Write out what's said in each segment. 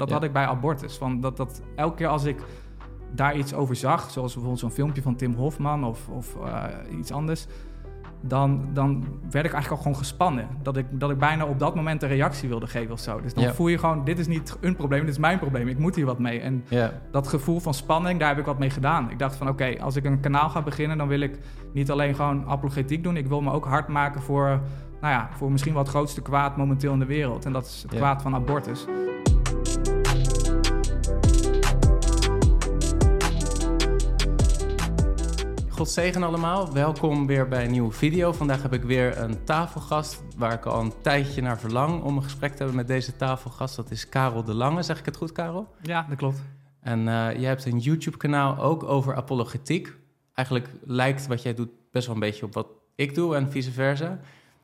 dat Ja. had ik bij abortus. Van dat, dat elke keer als ik daar iets over zag, zoals bijvoorbeeld zo'n filmpje van Tim Hofman of, of eh, iets anders, dan, dan werd ik eigenlijk al gewoon gespannen. Dat ik, dat ik bijna op dat moment een reactie wilde geven of zo. Dus dan Ja. voel je gewoon, dit is niet een probleem, dit is mijn probleem. Ik moet hier wat mee. En Ja, dat gevoel van spanning, daar heb ik wat mee gedaan. Ik dacht van oké, als ik een kanaal ga beginnen, dan wil ik niet alleen gewoon apologetiek doen. Ik wil me ook hard maken voor, nou ja, voor misschien wel het grootste kwaad momenteel in de wereld. En dat is het Ja. kwaad van abortus. God zegen allemaal. Welkom weer bij een nieuwe video. Vandaag heb ik weer een tafelgast waar ik al een tijdje naar verlang om een gesprek te hebben met deze tafelgast. Dat is Karel de Lange. Zeg ik het goed, Karel? Ja, dat klopt. En eh jij hebt een YouTube-kanaal ook over apologetiek. Eigenlijk lijkt wat jij doet best wel een beetje op wat ik doe en vice versa.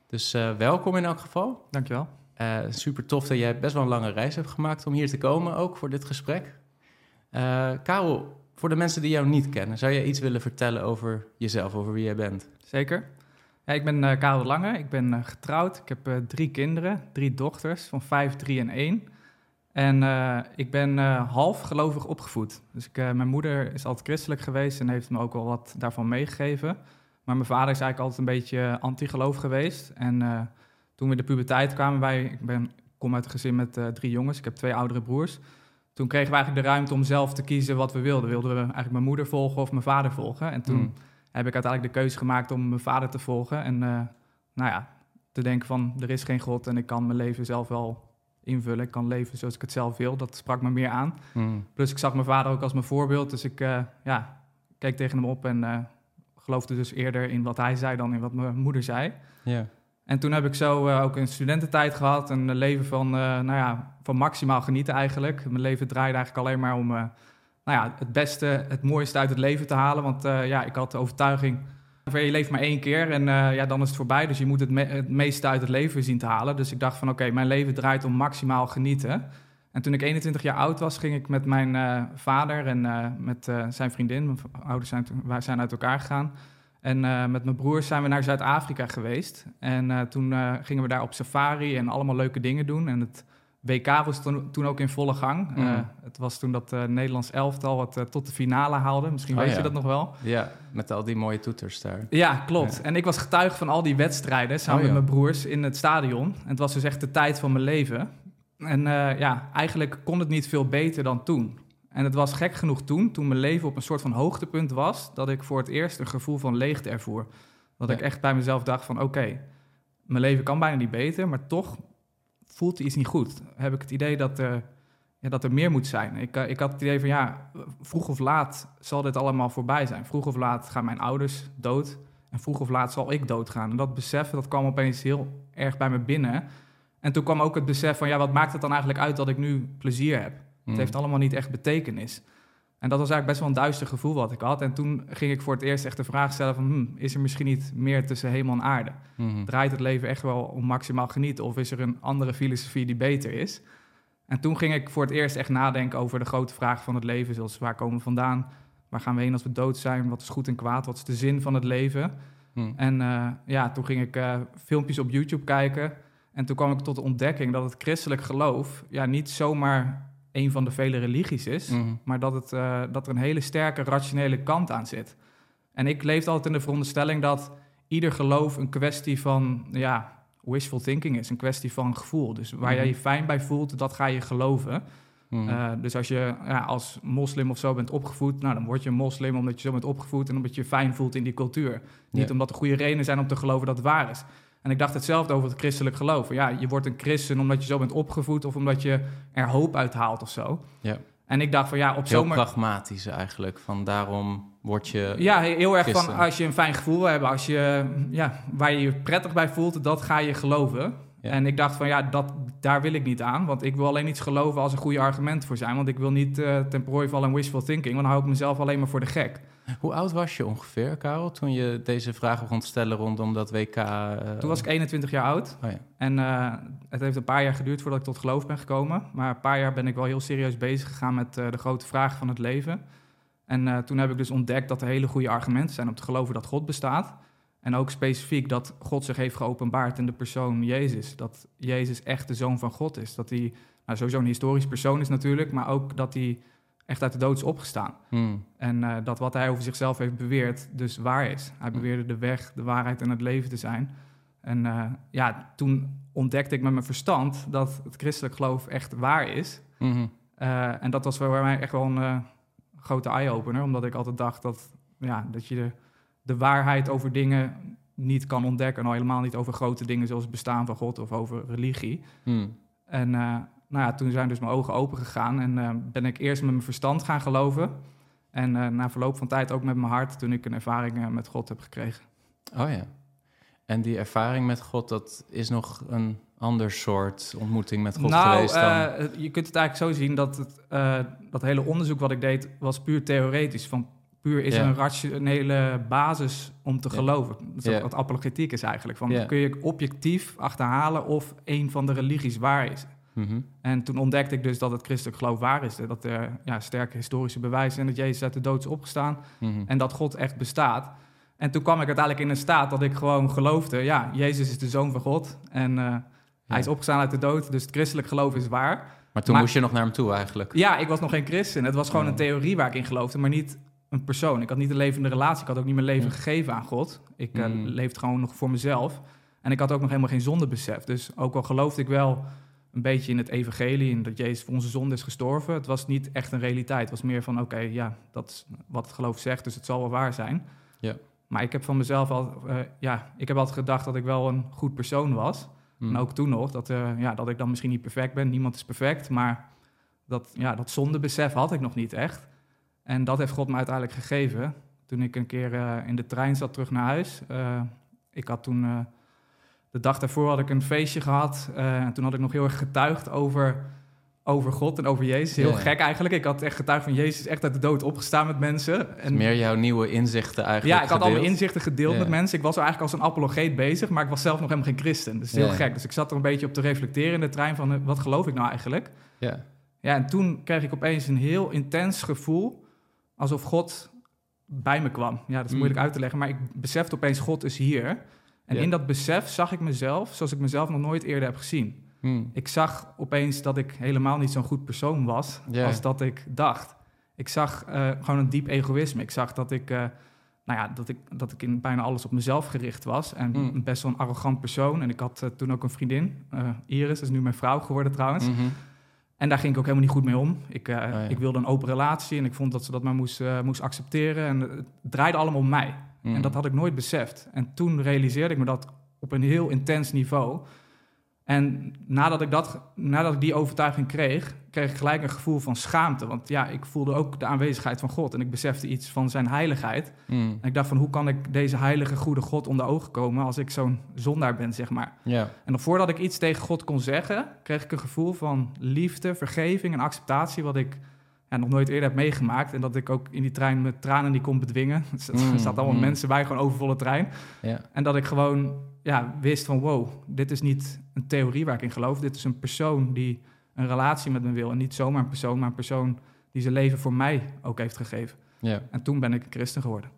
Dus eh, welkom in elk geval. Dankjewel. Eh super tof dat jij best wel een lange reis hebt gemaakt om hier te komen, ook voor dit gesprek. Karel, voor de mensen die jou niet kennen, zou jij iets willen vertellen over jezelf, over wie jij bent? Zeker. Ja, ik ben eh Karel Lange. Ik ben eh, getrouwd. Ik heb eh, drie kinderen, drie dochters van vijf, drie en één. En ik ben half gelovig opgevoed. Dus ik, mijn moeder is altijd christelijk geweest en heeft me ook wel wat daarvan meegegeven. Maar mijn vader is eigenlijk altijd een beetje anti-geloof geweest. En toen we de puberteit kwamen wij, ik ben, kom uit een gezin met drie jongens, ik heb twee oudere broers. Toen kregen we eigenlijk de ruimte om zelf te kiezen wat we wilden. Wilden we eigenlijk mijn moeder volgen of mijn vader volgen? En toen Mm. heb ik uiteindelijk de keuze gemaakt om mijn vader te volgen. En eh, nou ja, te denken van er is geen God en ik kan mijn leven zelf wel invullen. Ik kan leven zoals ik het zelf wil. Dat sprak me meer aan. Mm. Plus ik zag mijn vader ook als mijn voorbeeld. Dus ik eh, ja, keek tegen hem op en eh, geloofde dus eerder in wat hij zei dan in wat mijn moeder zei. Ja. En toen heb ik zo eh, ook een studententijd gehad. Een leven van, eh, nou ja, van maximaal genieten eigenlijk. Mijn leven draaide eigenlijk alleen maar om eh, nou ja, het beste, het mooiste uit het leven te halen. Want ja, ik had de overtuiging, je leeft maar één keer en ja, dan is het voorbij. Dus je moet het, me- meeste uit het leven zien te halen. Dus ik dacht van oké, mijn leven draait om maximaal genieten. En toen ik 21 jaar oud was, ging ik met mijn vader en met zijn vriendin, mijn ouders zijn, wij zijn uit elkaar gegaan. En eh, met mijn broers zijn we naar Zuid-Afrika geweest. En eh, toen eh, gingen we daar op safari en allemaal leuke dingen doen. En het WK was toen, toen ook in volle gang. Mm. Eh, het was toen dat Nederlands elftal wat eh, tot de finale haalde. Misschien Oh, weet ja. je dat nog wel. ja, met al die mooie toeters daar. Ja, klopt. Ja. En ik was getuige van al die wedstrijden samen Oh, met mijn broers in het stadion. En het was dus echt de tijd van mijn leven. En ja, eigenlijk kon het niet veel beter dan toen. En het was gek genoeg toen, toen mijn leven op een soort van hoogtepunt was, dat ik voor het eerst een gevoel van leegte ervoer. Dat Ja. ik echt bij mezelf dacht van oké, mijn leven kan bijna niet beter, maar toch voelt iets niet goed. Heb ik het idee dat er, ja, dat er meer moet zijn. Ik, eh, ik had het idee van ja, vroeg of laat zal dit allemaal voorbij zijn. Vroeg of laat gaan mijn ouders dood. En vroeg of laat zal ik doodgaan. En dat besef, dat kwam opeens heel erg bij me binnen. En toen kwam ook het besef van, ja, wat maakt het dan eigenlijk uit dat ik nu plezier heb? Mm. Het heeft allemaal niet echt betekenis. En dat was eigenlijk best wel een duister gevoel wat ik had. En toen ging ik voor het eerst echt de vraag stellen van... Hmm, is er misschien niet meer tussen hemel en aarde? Mhm. Draait het leven echt wel om maximaal genieten? Of is er een andere filosofie die beter is? En toen ging ik voor het eerst echt nadenken over de grote vragen van het leven. Zoals waar komen we vandaan? Waar gaan we heen als we dood zijn? Wat is goed en kwaad? Wat is de zin van het leven? Mm. En eh, ja, toen ging ik eh, filmpjes op YouTube kijken. En toen kwam ik tot de ontdekking dat het christelijk geloof ja, niet zomaar een van de vele religies is, Mhm. maar dat, het, eh, dat er een hele sterke rationele kant aan zit. En ik leefde altijd in de veronderstelling dat ieder geloof een kwestie van ja, wishful thinking is, een kwestie van gevoel. Dus waar jij je fijn bij voelt, dat ga je geloven. Mhm. Eh, dus als je ja, als moslim of zo bent opgevoed, nou, dan word je een moslim omdat je zo bent opgevoed en omdat je je fijn voelt in die cultuur. Niet omdat er goede redenen zijn om te geloven dat het waar is. En ik dacht hetzelfde over het christelijk geloof. Ja, je wordt een christen omdat je zo bent opgevoed of omdat je er hoop uit haalt of zo. Ja. En ik dacht van ja, op Heel zomer... pragmatisch eigenlijk. Van daarom word je... Ja, heel erg van als je een fijn gevoel wil hebben, als je, ja, waar je je prettig bij voelt, dat ga je geloven. Ja. En ik dacht van ja, dat, daar wil ik niet aan. Want ik wil alleen iets geloven als er goede argumenten voor zijn. Want ik wil niet eh ten prooi vallen aan wishful thinking. Want dan hou ik mezelf alleen maar voor de gek. Hoe oud was je ongeveer, Karel, toen je deze vragen begon te stellen rondom dat WK? eh, Toen was ik 21 jaar oud. Oh ja. En eh, het heeft een paar jaar geduurd voordat ik tot geloof ben gekomen. Maar een paar jaar ben ik wel heel serieus bezig gegaan met eh, de grote vragen van het leven. En toen heb ik dus ontdekt dat er hele goede argumenten zijn om te geloven dat God bestaat. En ook specifiek dat God zich heeft geopenbaard in de persoon Jezus. Dat Jezus echt de zoon van God is. Dat hij nou, sowieso een historisch persoon is natuurlijk, maar ook dat hij echt uit de dood is opgestaan. Hmm. En eh, dat wat hij over zichzelf heeft beweerd dus waar is. Hij beweerde de weg, de waarheid en het leven te zijn. En eh, ja, toen ontdekte ik met mijn verstand dat het christelijk geloof echt waar is. Mhm. Eh, en dat was voor mij echt wel een grote eye-opener, omdat ik altijd dacht dat, ja, dat je de, de waarheid over dingen niet kan ontdekken. En al helemaal niet over grote dingen zoals het bestaan van God of over religie. Hmm. En nou ja, toen zijn dus mijn ogen open gegaan en eh, ben ik eerst met mijn verstand gaan geloven. En eh, na verloop van tijd ook met mijn hart toen ik een ervaring eh, met God heb gekregen. Oh ja. En die ervaring met God, dat is nog een ander soort ontmoeting met God nou, geweest dan? het- je kunt het eigenlijk zo zien dat het, dat hele onderzoek wat ik deed was puur theoretisch. Van puur is een rationele basis om te geloven. Dat is wat apologetiek is eigenlijk. Van. Kun je objectief achterhalen of een van de religies waar is. Mhm. En toen ontdekte ik dus dat het christelijk geloof waar is. Dat er ja, sterke historische bewijzen zijn dat Jezus uit de dood is opgestaan. Mhm. En dat God echt bestaat. En toen kwam ik uiteindelijk in een staat dat ik gewoon geloofde... ja, Jezus is de Zoon van God en eh, hij is opgestaan uit de dood... dus het christelijk geloof is waar. Maar toen maar- moest je nog naar hem toe eigenlijk. Ja, ik was nog geen christen. Het was gewoon een theorie waar ik in geloofde... maar niet een persoon. Ik had niet een levende relatie. Ik had ook niet mijn leven gegeven aan God. Ik Mm. leefde gewoon nog voor mezelf. En ik had ook nog helemaal geen zondebesef. Dus ook al geloofde ik wel een beetje in het evangelie... en dat Jezus voor onze zonde is gestorven... het was niet echt een realiteit. Het was meer van, oké, ja, dat is wat het geloof zegt... dus het zal wel waar zijn. Ja. Maar ik heb van mezelf al... eh, ja, ik heb altijd gedacht dat ik wel een goed persoon was... Mhm. En ook toen nog, dat, eh, ja, dat ik dan misschien niet perfect ben. Niemand is perfect, maar dat, ja, dat zondebesef had ik nog niet echt. En dat heeft God me uiteindelijk gegeven. Toen ik een keer eh, in de trein zat terug naar huis. Ik had toen, de dag daarvoor had ik een feestje gehad. eh, en toen had ik nog heel erg getuigd over, over God en over Jezus. Heel Ja. gek eigenlijk. Ik had echt getuigd van Jezus echt uit de dood opgestaan met mensen. En, Meer jouw nieuwe inzichten eigenlijk ja, ik had al mijn inzichten gedeeld Ja. met mensen. Ik was er eigenlijk als een apologeet bezig, maar ik was zelf nog helemaal geen christen. Dus heel Ja. gek. Dus ik zat er een beetje op te reflecteren in de trein van... eh, wat geloof ik nou eigenlijk? Ja. Ja, en toen kreeg ik opeens een heel intens gevoel... alsof God bij me kwam. Ja, dat is Mm. moeilijk uit te leggen, maar ik besefte opeens... God is hier. En in dat besef zag ik mezelf zoals ik mezelf nog nooit eerder heb gezien. Hmm. Ik zag opeens dat ik helemaal niet zo'n goed persoon was als dat ik dacht. Ik zag eh, gewoon een diep egoïsme. Ik zag dat ik, eh, nou ja, dat ik, dat ik in bijna alles op mezelf gericht was. En Mm. een best wel een arrogant persoon. En ik had eh, toen ook een vriendin, Iris, is nu mijn vrouw geworden trouwens. Mhm. En daar ging ik ook helemaal niet goed mee om. Ik, eh, Oh ja. ik wilde een open relatie en ik vond dat ze dat maar moest, eh, moest accepteren. En het draaide allemaal om mij. En dat had ik nooit beseft. En toen realiseerde ik me dat op een heel intens niveau. En nadat ik, dat, nadat ik die overtuiging kreeg, kreeg ik gelijk een gevoel van schaamte. Want ja, ik voelde ook de aanwezigheid van God. En ik besefte iets van zijn heiligheid. Mhm. En ik dacht van, hoe kan ik deze heilige, goede God onder ogen komen... als ik zo'n zondaar ben, zeg maar. En nog voordat ik iets tegen God kon zeggen... kreeg ik een gevoel van liefde, vergeving en acceptatie... wat ik ja, nog nooit eerder heb meegemaakt. En dat ik ook in die trein met tranen niet kon bedwingen. Er Mm, zaten allemaal mm. mensen bij, gewoon overvolle trein. En dat ik gewoon ja, wist van wow, dit is niet een theorie waar ik in geloof. Dit is een persoon die een relatie met me wil. En niet zomaar een persoon, maar een persoon die zijn leven voor mij ook heeft gegeven. ja. En toen ben ik een christen geworden.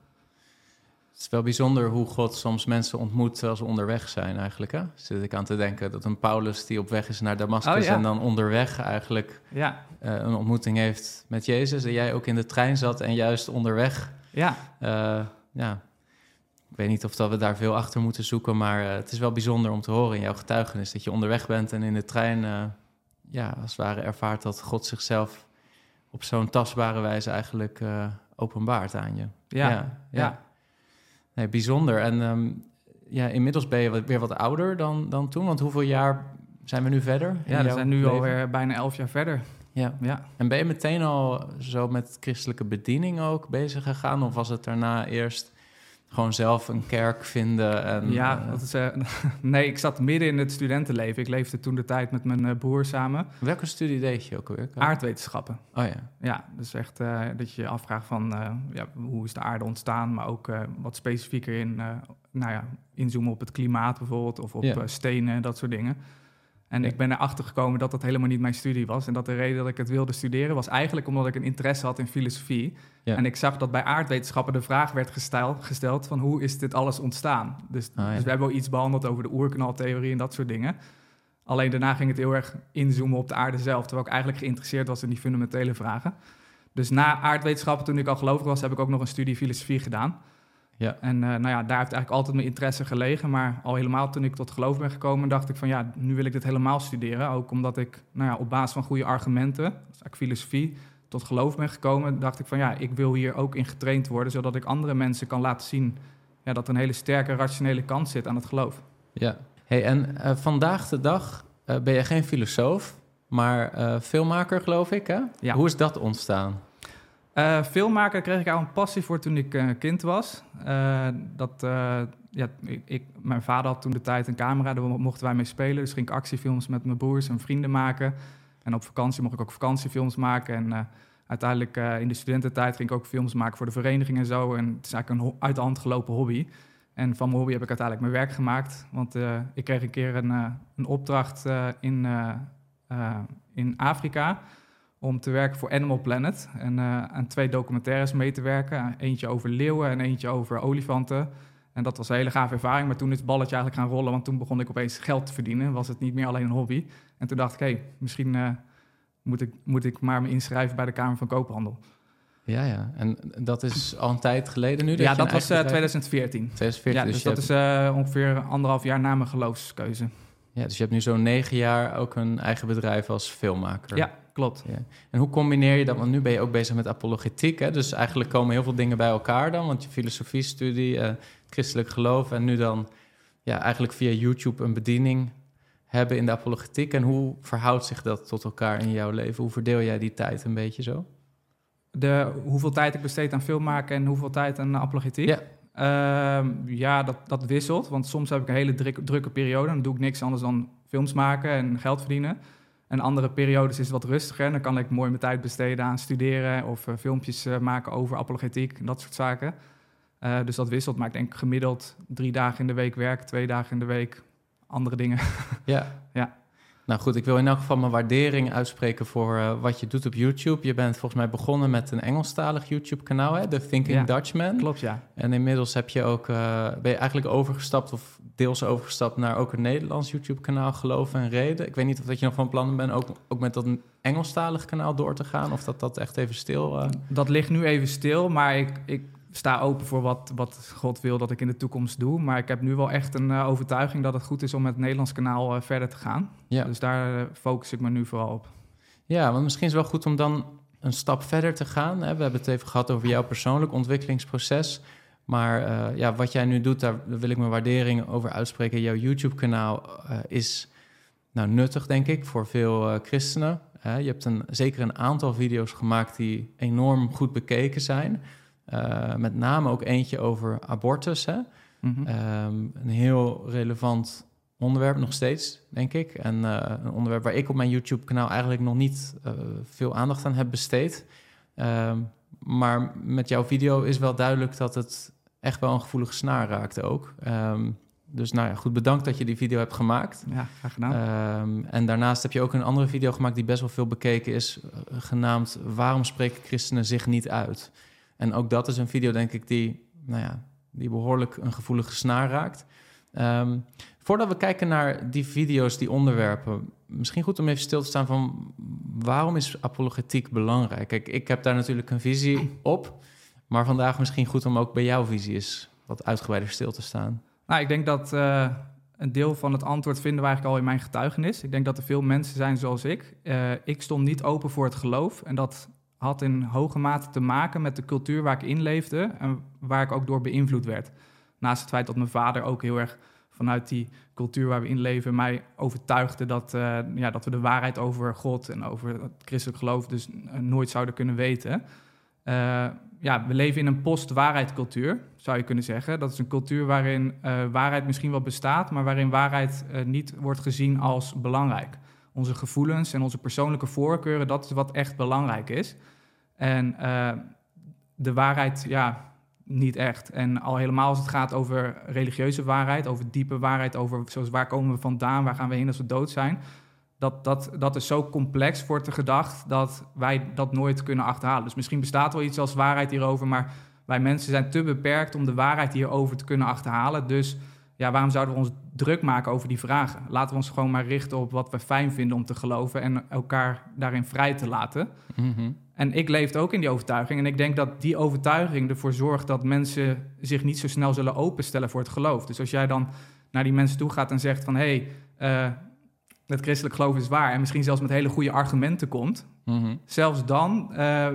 Het is wel bijzonder hoe God soms mensen ontmoet terwijl ze onderweg zijn eigenlijk. Hè? Zit ik aan te denken dat een Paulus die op weg is naar Damascus Oh, ja. en dan onderweg eigenlijk Ja, eh, een ontmoeting heeft met Jezus. En jij ook in de trein zat en juist onderweg. ja, eh, ja, weet niet of dat we daar veel achter moeten zoeken, maar eh, het is wel bijzonder om te horen in jouw getuigenis dat je onderweg bent en in de trein, eh, ja, als het ware ervaart dat God zichzelf op zo'n tastbare wijze eigenlijk eh, openbaart aan je. ja, ja. Nee, bijzonder. En ehm, ja, inmiddels ben je weer wat ouder dan, dan toen. Want hoeveel jaar zijn we nu verder? Ja, we zijn nu leven? alweer bijna elf jaar verder. Ja. Ja. En ben je meteen al zo met christelijke bediening ook bezig gegaan? Of was het daarna eerst gewoon zelf een kerk vinden? En, ja, eh, dat is, eh, nee, ik zat midden in het studentenleven. Ik leefde toen de tijd met mijn eh, broer samen. welke studie deed je ook alweer? Aardwetenschappen. Oh ja. Ja, dus echt dat je je afvraagt van ja, hoe is de aarde ontstaan, maar ook wat specifieker in, nou ja, inzoomen op het klimaat bijvoorbeeld, of op Ja. stenen en dat soort dingen. En Ja. ik ben erachter gekomen dat dat helemaal niet mijn studie was. En dat de reden dat ik het wilde studeren was eigenlijk omdat ik een interesse had in filosofie. Ja. En ik zag dat bij aardwetenschappen de vraag werd gesteld, gesteld van hoe is dit alles ontstaan? Dus, Ah, ja. dus we hebben wel iets behandeld over de oerknaltheorie en dat soort dingen. Alleen daarna ging het heel erg inzoomen op de aarde zelf, terwijl ik eigenlijk geïnteresseerd was in die fundamentele vragen. Dus na aardwetenschappen, toen ik al gelovig was, heb ik ook nog een studie filosofie gedaan. Ja. En uh, nou ja, daar heeft eigenlijk altijd mijn interesse gelegen. Maar al helemaal toen ik tot geloof ben gekomen, dacht ik van ja, nu wil ik dit helemaal studeren. Ook omdat ik nou ja, op basis van goede argumenten, dus eigenlijk filosofie, tot geloof ben gekomen. Dacht ik van ja, ik wil hier ook in getraind worden, zodat ik andere mensen kan laten zien ja, dat er een hele sterke rationele kant zit aan het geloof. Ja, hey, en uh, vandaag de dag uh, ben je geen filosoof, maar filmmaker geloof ik hè? Ja. Hoe is dat ontstaan? Uh, filmmaker kreeg ik al een passie voor toen ik uh, kind was. Uh, dat, ja, ik, mijn vader had toen de tijd een camera, daar mochten wij mee spelen. Dus ging ik actiefilms met mijn broers en vrienden maken. En op vakantie mocht ik ook vakantiefilms maken. En uiteindelijk in de studententijd ging ik ook films maken voor de vereniging en zo. En het is eigenlijk een uit de hand gelopen hobby. En van mijn hobby heb ik uiteindelijk mijn werk gemaakt. Want ik kreeg een keer een, een opdracht in, in Afrika om te werken voor Animal Planet en uh, aan twee documentaires mee te werken. Eentje over leeuwen en eentje over olifanten. En dat was een hele gave ervaring, maar toen is het balletje eigenlijk gaan rollen, want toen begon ik opeens geld te verdienen. Was het niet meer alleen een hobby. En toen dacht ik, hé, hey, misschien uh, moet, ik, moet ik maar me inschrijven bij de Kamer van Koophandel. Ja, ja. En dat is al een tijd geleden nu? Dat ja, dat was uh, 2014. 2014. Ja, dus, dus dat hebt... is ongeveer anderhalf jaar na mijn geloofskeuze. Ja, dus je hebt nu zo'n negen jaar ook een eigen bedrijf als filmmaker. Ja, klopt. Ja. En hoe combineer je dat? Want nu ben je ook bezig met apologetiek. Hè? Dus eigenlijk komen heel veel dingen bij elkaar dan. Want je filosofiestudie, uh, christelijk geloof... en nu dan ja, eigenlijk via YouTube een bediening hebben in de apologetiek. En hoe verhoudt zich dat tot elkaar in jouw leven? Hoe verdeel jij die tijd een beetje zo? De, hoeveel tijd ik besteed aan filmmaken en hoeveel tijd aan apologetiek? Ja. Uh, ja, dat, dat wisselt. Want soms heb ik een hele druk, drukke periode. Dan doe ik niks anders dan films maken en geld verdienen. En andere periodes is het wat rustiger. Dan kan ik mooi mijn tijd besteden aan studeren of uh, filmpjes uh, maken over apologetiek en dat soort zaken. Uh, dus dat wisselt. Maar ik denk gemiddeld drie dagen in de week werk, twee dagen in de week andere dingen. Ja. ja. Nou goed, ik wil in elk geval mijn waardering uitspreken voor uh, wat je doet op YouTube. Je bent volgens mij begonnen met een Engelstalig YouTube-kanaal, hè? The Thinking Ja, Dutchman. Klopt, ja. En inmiddels heb je ook, uh, ben je eigenlijk overgestapt of deels overgestapt naar ook een Nederlands YouTube-kanaal, Geloof en Reden. Ik weet niet of dat je nog van plan bent ook, ook met dat Engelstalig kanaal door te gaan, of dat dat echt even stil... Uh... Dat ligt nu even stil, maar ik, ik sta open voor wat, wat God wil dat ik in de toekomst doe. Maar ik heb nu wel echt een uh, overtuiging dat het goed is om met het Nederlands kanaal uh, verder te gaan. Ja. Dus daar uh, focus ik me nu vooral op. Ja, want misschien is het wel goed om dan een stap verder te gaan. Hè? We hebben het even gehad over jouw persoonlijk ontwikkelingsproces. Maar ja, wat jij nu doet, daar wil ik mijn waardering over uitspreken. Jouw YouTube-kanaal is nou, nuttig, denk ik, voor veel christenen. je hebt een, zeker een aantal video's gemaakt die enorm goed bekeken zijn. Uh, met name ook eentje over abortus. Hè? Mhm. Mm -hmm. um, een heel relevant onderwerp nog steeds, denk ik. En uh, een onderwerp waar ik op mijn YouTube-kanaal eigenlijk nog niet uh, veel aandacht aan heb besteed. Um, maar met jouw video is wel duidelijk dat het echt wel een gevoelige snaar raakte ook. Um, dus nou ja, goed, bedankt dat je die video hebt gemaakt. Ja, graag gedaan. en daarnaast heb je ook een andere video gemaakt die best wel veel bekeken is, genaamd Waarom spreken christenen zich niet uit? En ook dat is een video, denk ik, die, nou ja, die behoorlijk een gevoelige snaar raakt. Um, voordat we kijken naar die video's, die onderwerpen, misschien goed om even stil te staan van waarom is apologetiek belangrijk? Kijk, ik heb daar natuurlijk een visie op, maar vandaag misschien goed om ook bij jouw visie eens wat uitgebreider stil te staan. Nou, ik denk dat uh, een deel van het antwoord vinden we eigenlijk al in mijn getuigenis. Ik denk dat er veel mensen zijn zoals ik. Uh, ik stond niet open voor het geloof en dat had in hoge mate te maken met de cultuur waar ik in leefde en waar ik ook door beïnvloed werd. Naast het feit dat mijn vader ook heel erg vanuit die cultuur waar we in leven mij overtuigde dat, uh, ja, dat we de waarheid over God en over het christelijk geloof dus uh, nooit zouden kunnen weten. Uh, ja, we leven in een post-waarheidcultuur, zou je kunnen zeggen. Dat is een cultuur waarin waarheid misschien wel bestaat, maar waarin waarheid niet wordt gezien als belangrijk onze gevoelens en onze persoonlijke voorkeuren, dat is wat echt belangrijk is. En uh, de waarheid, ja, niet echt. En al helemaal als het gaat over religieuze waarheid, over diepe waarheid, over zoals waar komen we vandaan, waar gaan we heen als we dood zijn. Dat, dat, dat is zo complex, wordt er gedacht, dat wij dat nooit kunnen achterhalen. Dus misschien bestaat wel iets als waarheid hierover, maar wij mensen zijn te beperkt om de waarheid hierover te kunnen achterhalen. Dus ja, waarom zouden we ons druk maken over die vragen? Laten we ons gewoon maar richten op wat we fijn vinden om te geloven en elkaar daarin vrij te laten. Mhm. En ik leefde ook in die overtuiging. En ik denk dat die overtuiging ervoor zorgt dat mensen zich niet zo snel zullen openstellen voor het geloof. Dus als jij dan naar die mensen toe gaat en zegt van hé, hey, uh, het christelijk geloof is waar. En misschien zelfs met hele goede argumenten komt. Mhm. Zelfs dan uh,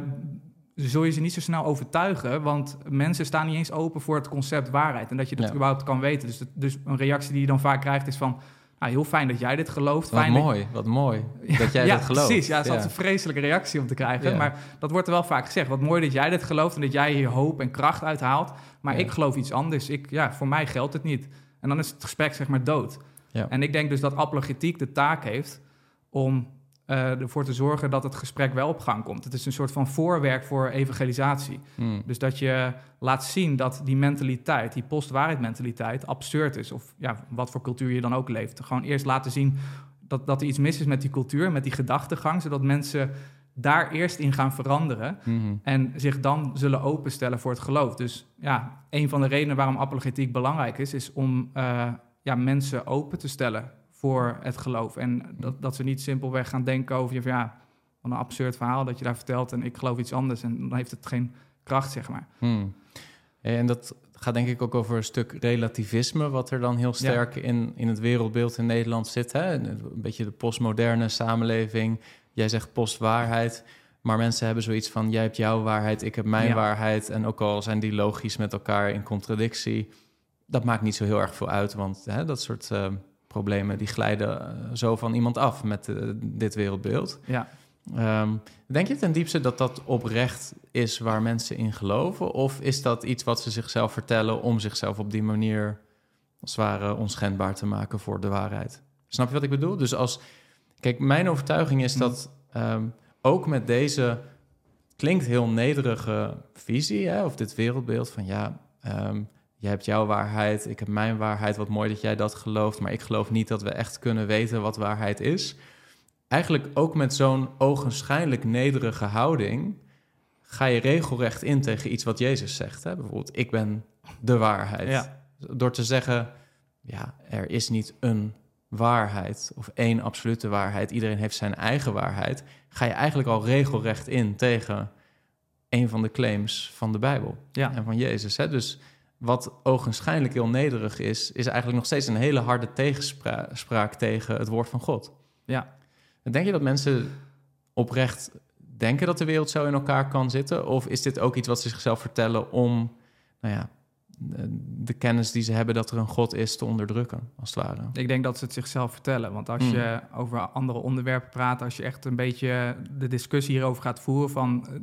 zul je ze niet zo snel overtuigen. Want mensen staan niet eens open voor het concept waarheid. En dat je dat Ja. überhaupt kan weten. Dus, dus een reactie die je dan vaak krijgt is van... Nou, heel fijn dat jij dit gelooft. Wat Fijn dat- mooi, wat mooi dat jij ja, dat gelooft. precies. Ja, het is altijd een vreselijke reactie om te krijgen. Ja. Maar dat wordt er wel vaak gezegd. Wat mooi dat jij dit gelooft en dat jij hier hoop en kracht uithaalt. Maar Ja. ik geloof iets anders. Ik, ja, voor mij geldt het niet. En dan is het gesprek zeg maar dood. Ja. En ik denk dus dat apologetiek de taak heeft om eh, ervoor te zorgen dat het gesprek wel op gang komt. Het is een soort van voorwerk voor evangelisatie. Hmm. Dus dat je laat zien dat die mentaliteit, die postwaarheid mentaliteit, absurd is. Of ja, wat voor cultuur je dan ook leeft. Gewoon eerst laten zien dat, dat er iets mis is met die cultuur, met die gedachtegang, zodat mensen daar eerst in gaan veranderen Mhm. en zich dan zullen openstellen voor het geloof. Dus ja, een van de redenen waarom apologetiek belangrijk is, is om eh, ja, mensen open te stellen voor het geloof. En dat, dat ze niet simpelweg gaan denken over je van ja, wat een absurd verhaal dat je daar vertelt en ik geloof iets anders. En dan heeft het geen kracht, zeg maar. Hmm. En dat gaat denk ik ook over een stuk relativisme, wat er dan heel sterk in, in het wereldbeeld in Nederland zit. Hè? Een beetje de postmoderne samenleving. Jij zegt postwaarheid, maar mensen hebben zoiets van: jij hebt jouw waarheid, ik heb mijn Ja. waarheid. En ook al zijn die logisch met elkaar in contradictie, dat maakt niet zo heel erg veel uit, want hè, dat soort eh, problemen die glijden eh, zo van iemand af met eh, dit wereldbeeld. Ja. Ehm, denk je ten diepste dat dat oprecht is waar mensen in geloven? Of is dat iets wat ze zichzelf vertellen om zichzelf op die manier als het ware onschendbaar te maken voor de waarheid? Snap je wat ik bedoel? Dus als. Kijk, mijn overtuiging is dat ehm, ook met deze klinkt heel nederige visie, hè, of dit wereldbeeld van ja, ehm, jij hebt jouw waarheid, ik heb mijn waarheid. Wat mooi dat jij dat gelooft, maar ik geloof niet dat we echt kunnen weten wat waarheid is eigenlijk ook met zo'n ogenschijnlijk nederige houding ga je regelrecht in tegen iets wat Jezus zegt. Hè? Bijvoorbeeld, ik ben de waarheid. Ja. Door te zeggen, ja, er is niet een waarheid of één absolute waarheid. Iedereen heeft zijn eigen waarheid. Ga je eigenlijk al regelrecht in tegen een van de claims van de Bijbel Ja. en van Jezus. Hè? Dus wat ogenschijnlijk heel nederig is, is eigenlijk nog steeds een hele harde tegenspraak tegen het woord van God. Ja. Denk je dat mensen oprecht denken dat de wereld zo in elkaar kan zitten? Of is dit ook iets wat ze zichzelf vertellen om, nou ja, de, kennis die ze hebben dat er een God is te onderdrukken, als het ware? Ik denk dat ze het zichzelf vertellen. Want als Mm. je over andere onderwerpen praat, als je echt een beetje de discussie hierover gaat voeren van. eh,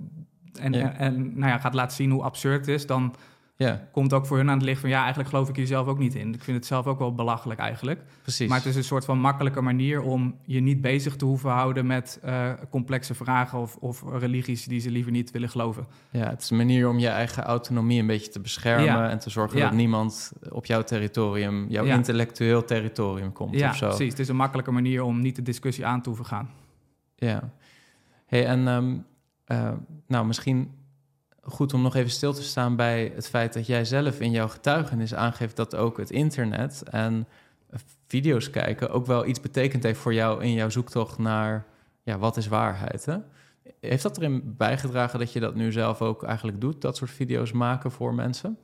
En, Ja. en, en, nou ja, gaat laten zien hoe absurd het is, dan Ja, komt ook voor hun aan het licht van ja, eigenlijk geloof ik hier zelf ook niet in. Ik vind het zelf ook wel belachelijk eigenlijk. precies. Maar het is een soort van makkelijke manier om je niet bezig te hoeven houden met eh, complexe vragen of, of religies die ze liever niet willen geloven. Ja, het is een manier om je eigen autonomie een beetje te beschermen Ja. en te zorgen Ja. dat niemand op jouw territorium, jouw Ja. intellectueel territorium komt ja, of zo. precies. Het is een makkelijke manier om niet de discussie aan te hoeven gaan. Ja. Hey, en ehm, eh, nou, misschien goed om nog even stil te staan bij het feit dat jij zelf in jouw getuigenis aangeeft dat ook het internet en video's kijken ook wel iets betekend heeft voor jou in jouw zoektocht naar ja, wat is waarheid. Hè? Heeft dat erin bijgedragen dat je dat nu zelf ook eigenlijk doet, dat soort video's maken voor mensen?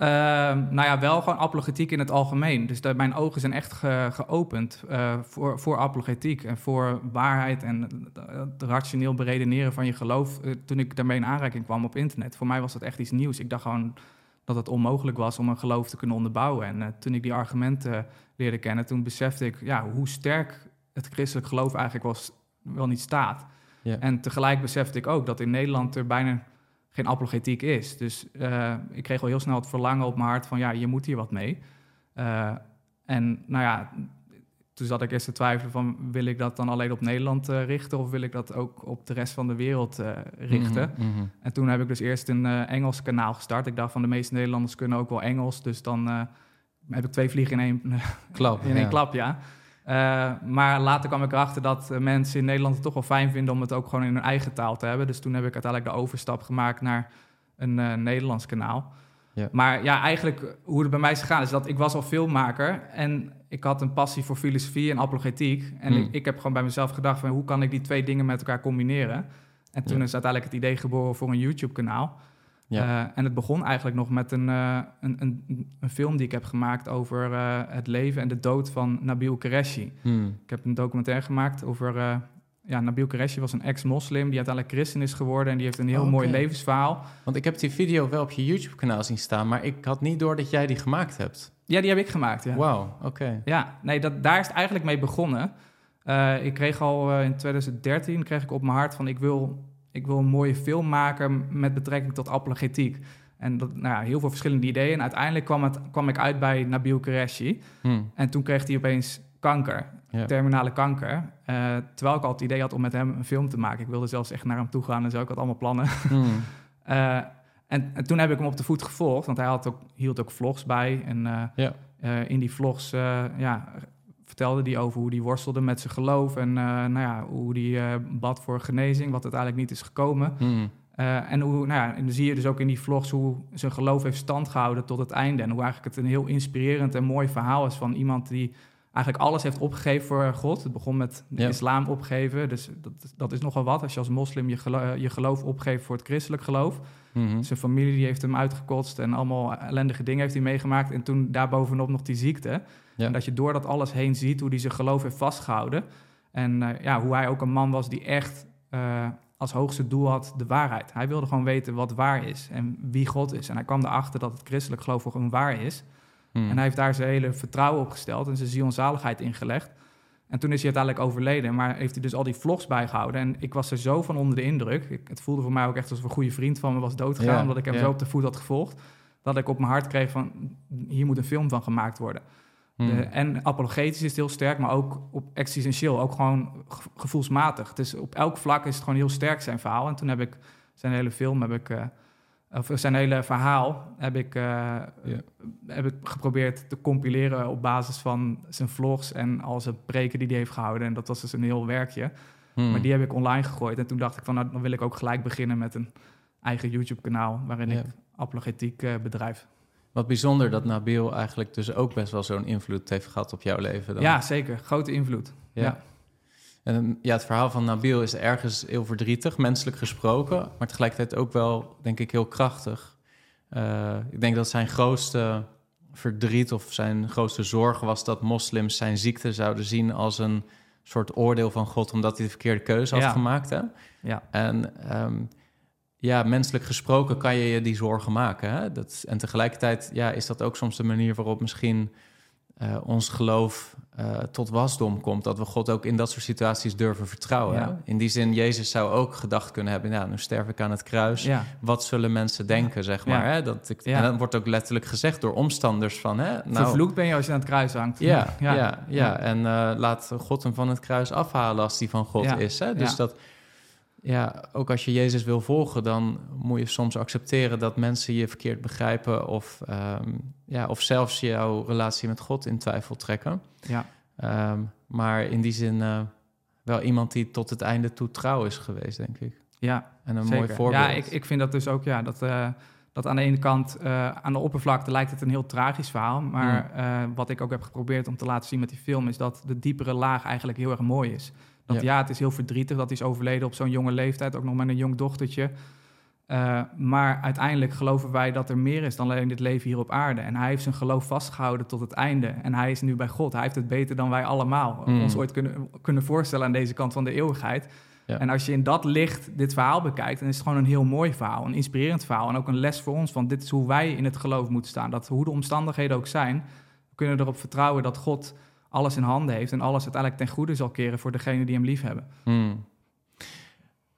Ehm, nou ja, wel gewoon apologetiek in het algemeen. Dus dat mijn ogen zijn echt ge- geopend eh, voor, voor apologetiek en voor waarheid en het rationeel beredeneren van je geloof. eh, toen ik daarmee in aanraking kwam op internet. Voor mij was dat echt iets nieuws. Ik dacht gewoon dat het onmogelijk was om een geloof te kunnen onderbouwen. En eh, toen ik die argumenten leerde kennen, toen besefte ik ja, hoe sterk het christelijk geloof eigenlijk was, wel niet staat. En tegelijk besefte ik ook dat in Nederland er bijna geen apologetiek is. Dus eh, ik kreeg al heel snel het verlangen op mijn hart van ja, je moet hier wat mee. Eh, en nou ja, toen zat ik eerst te twijfelen van wil ik dat dan alleen op Nederland eh, richten of wil ik dat ook op de rest van de wereld richten. Mhm, mhm. En toen heb ik dus eerst een Engels kanaal gestart. Ik dacht van de meeste Nederlanders kunnen ook wel Engels, dus dan heb ik twee vliegen in één, Klap. in één ja. klap, ja. Eh, maar later kwam ik erachter dat eh, mensen in Nederland het toch wel fijn vinden om het ook gewoon in hun eigen taal te hebben. Dus toen heb ik uiteindelijk de overstap gemaakt naar een eh, Nederlands kanaal. Ja. Maar ja, eigenlijk hoe het bij mij is gegaan is dat ik was al filmmaker en ik had een passie voor filosofie en apologetiek. En Hmm. ik, ik heb gewoon bij mezelf gedacht van hoe kan ik die twee dingen met elkaar combineren? En toen Ja. is uiteindelijk het idee geboren voor een YouTube-kanaal. Ja. Eh, en het begon eigenlijk nog met een, eh, een, een, een film die ik heb gemaakt over eh, het leven en de dood van Nabil Qureshi. Hmm. Ik heb een documentaire gemaakt over... ja, Nabil Qureshi was een ex-moslim die uiteindelijk christen is geworden... en die heeft een heel Oh, mooi levensverhaal. Want ik heb die video wel op je YouTube-kanaal zien staan, maar ik had niet door dat jij die gemaakt hebt. Ja, die heb ik gemaakt, ja. Wauw, oké. Ja, nee, dat, daar is het eigenlijk mee begonnen. Ik kreeg al in 2013 kreeg ik op mijn hart van ik wil, ik wil een mooie film maken met betrekking tot apologetiek. En dat, nou ja, heel veel verschillende ideeën. En uiteindelijk kwam, het, kwam ik uit bij Nabil Qureshi. Hmm. En toen kreeg hij opeens kanker, terminale kanker. Eh, terwijl ik al het idee had om met hem een film te maken. Ik wilde zelfs echt naar hem toe gaan en zo. Ik had allemaal plannen. Hmm. Eh, en, en toen heb ik hem op de voet gevolgd, want hij had ook, hield ook vlogs bij. En eh, in die vlogs ja, vertelde hij over hoe hij worstelde met zijn geloof en eh, nou ja, hoe hij eh, bad voor genezing, wat uiteindelijk niet is gekomen. Hmm. Eh, en, hoe, nou ja, en dan zie je dus ook in die vlogs hoe zijn geloof heeft stand gehouden tot het einde. En hoe eigenlijk het een heel inspirerend en mooi verhaal is van iemand die eigenlijk alles heeft opgegeven voor God. Het begon met de Ja. islam opgeven, dus dat, dat is nogal wat als je als moslim je, gelo- je geloof opgeeft voor het christelijk geloof. Hmm. Zijn familie die heeft hem uitgekotst en allemaal ellendige dingen heeft hij meegemaakt. En toen daarbovenop nog die ziekte. Ja. En dat je door dat alles heen ziet hoe hij zijn geloof heeft vastgehouden. En eh, ja, hoe hij ook een man was die echt eh, als hoogste doel had de waarheid. Hij wilde gewoon weten wat waar is en wie God is. En hij kwam erachter dat het christelijk geloof gewoon waar is. Hmm. En hij heeft daar zijn hele vertrouwen op gesteld en zijn ziel en zaligheid ingelegd. En toen is hij uiteindelijk overleden, maar heeft hij dus al die vlogs bijgehouden. En ik was er zo van onder de indruk. Ik, het voelde voor mij ook echt alsof een goede vriend van me was doodgegaan, Ja, omdat ik hem ja. zo op de voet had gevolgd. Dat ik op mijn hart kreeg van, hier moet een film van gemaakt worden. Hmm. De- en apologetisch is het heel sterk, maar ook op existentieel, ook gewoon ge- gevoelsmatig. Het is, op elk vlak is het gewoon heel sterk zijn verhaal. En toen heb ik zijn hele film, heb ik, eh, of zijn hele verhaal, heb ik, eh, heb ik geprobeerd te compileren op basis van zijn vlogs en al zijn preken die hij heeft gehouden. En dat was dus een heel werkje. Hmm. Maar die heb ik online gegooid. En toen dacht ik van, nou, dan wil ik ook gelijk beginnen met een eigen YouTube-kanaal waarin ik apologetiek eh, bedrijf. Wat bijzonder dat Nabil eigenlijk dus ook best wel zo'n invloed heeft gehad op jouw leven. Dan. Ja, zeker. Grote invloed. Ja. ja. En ja, het verhaal van Nabil is ergens heel verdrietig, menselijk gesproken, maar tegelijkertijd ook wel, denk ik, heel krachtig. Eh, ik denk dat zijn grootste verdriet of zijn grootste zorg was dat moslims zijn ziekte zouden zien als een soort oordeel van God, omdat hij de verkeerde keuze had Ja. gemaakt. Hè? Ja. En ehm, ja, menselijk gesproken kan je je die zorgen maken. Hè? Dat, en tegelijkertijd ja, is dat ook soms de manier waarop misschien eh, ons geloof eh, tot wasdom komt. Dat we God ook in dat soort situaties durven vertrouwen. Ja. In die zin, Jezus zou ook gedacht kunnen hebben... nou, nu sterf ik aan het kruis. Ja. Wat zullen mensen denken, zeg Ja. maar. Hè? Dat ik. En dat wordt ook letterlijk gezegd door omstanders van... Hè, nou, Vervloekt ben je als je aan het kruis hangt. ja, ja, ja, En eh, laat God hem van het kruis afhalen als die van God is. Hè? Dus dat, ja, ook als je Jezus wil volgen, dan moet je soms accepteren dat mensen je verkeerd begrijpen of, ehm, ja, of zelfs jouw relatie met God in twijfel trekken. Ja. Ehm, maar in die zin eh, wel iemand die tot het einde toe trouw is geweest, denk ik. Ja, En een zeker. mooi voorbeeld. Ja, ik, ik vind dat dus ook, ja, dat, eh, dat aan de ene kant, eh, aan de oppervlakte lijkt het een heel tragisch verhaal. Maar eh, wat ik ook heb geprobeerd om te laten zien met die film, is dat de diepere laag eigenlijk heel erg mooi is. Dat Ja. ja, het is heel verdrietig dat hij is overleden op zo'n jonge leeftijd, ook nog met een jong dochtertje. Eh, maar uiteindelijk geloven wij dat er meer is dan alleen dit leven hier op aarde. En hij heeft zijn geloof vastgehouden tot het einde. En hij is nu bij God. Hij heeft het beter dan wij allemaal Mm. ons ooit kunnen, kunnen voorstellen aan deze kant van de eeuwigheid. Ja. En als je in dat licht dit verhaal bekijkt, dan is het gewoon een heel mooi verhaal, een inspirerend verhaal. En ook een les voor ons van dit is hoe wij in het geloof moeten staan. Dat hoe de omstandigheden ook zijn, we kunnen erop vertrouwen dat God alles in handen heeft en alles uiteindelijk ten goede zal keren voor degenen die hem lief hebben. Hmm.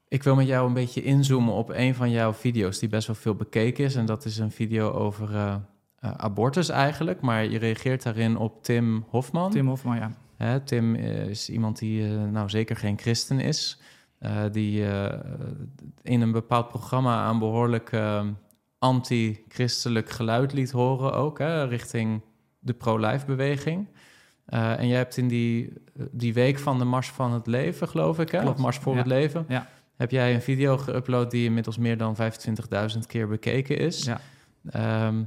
Ik wil met jou een beetje inzoomen op een van jouw video's die best wel veel bekeken is. En dat is een video over eh, eh, abortus eigenlijk. Maar je reageert daarin op Tim Hofman. Tim Hofman, ja. Hè, Tim is iemand die eh, nou zeker geen christen is. die in een bepaald programma aan behoorlijk eh, anti-christelijk geluid liet horen ook. Hè, richting de pro-life beweging. Eh, en jij hebt in die, die week van de Mars van het Leven, geloof ik, hè? Klopt, of Mars voor ja. het Leven, Ja. heb jij een video geüpload die inmiddels meer dan 25.000 keer bekeken is. Ja. ehm,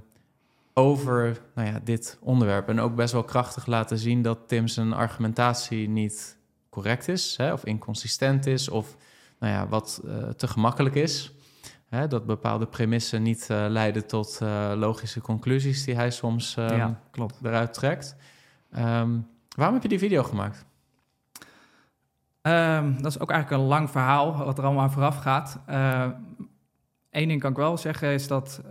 over nou ja, dit onderwerp. En ook best wel krachtig laten zien dat Tim zijn argumentatie niet correct is, hè, of inconsistent is, of nou ja, wat uh, te gemakkelijk is. Hè, dat bepaalde premissen niet uh, leiden tot logische conclusies die hij soms um, ja, klopt. eruit trekt. Um, waarom heb je die video gemaakt? Um, dat is ook eigenlijk een lang verhaal wat er allemaal aan vooraf gaat. Eén ding kan ik wel zeggen is dat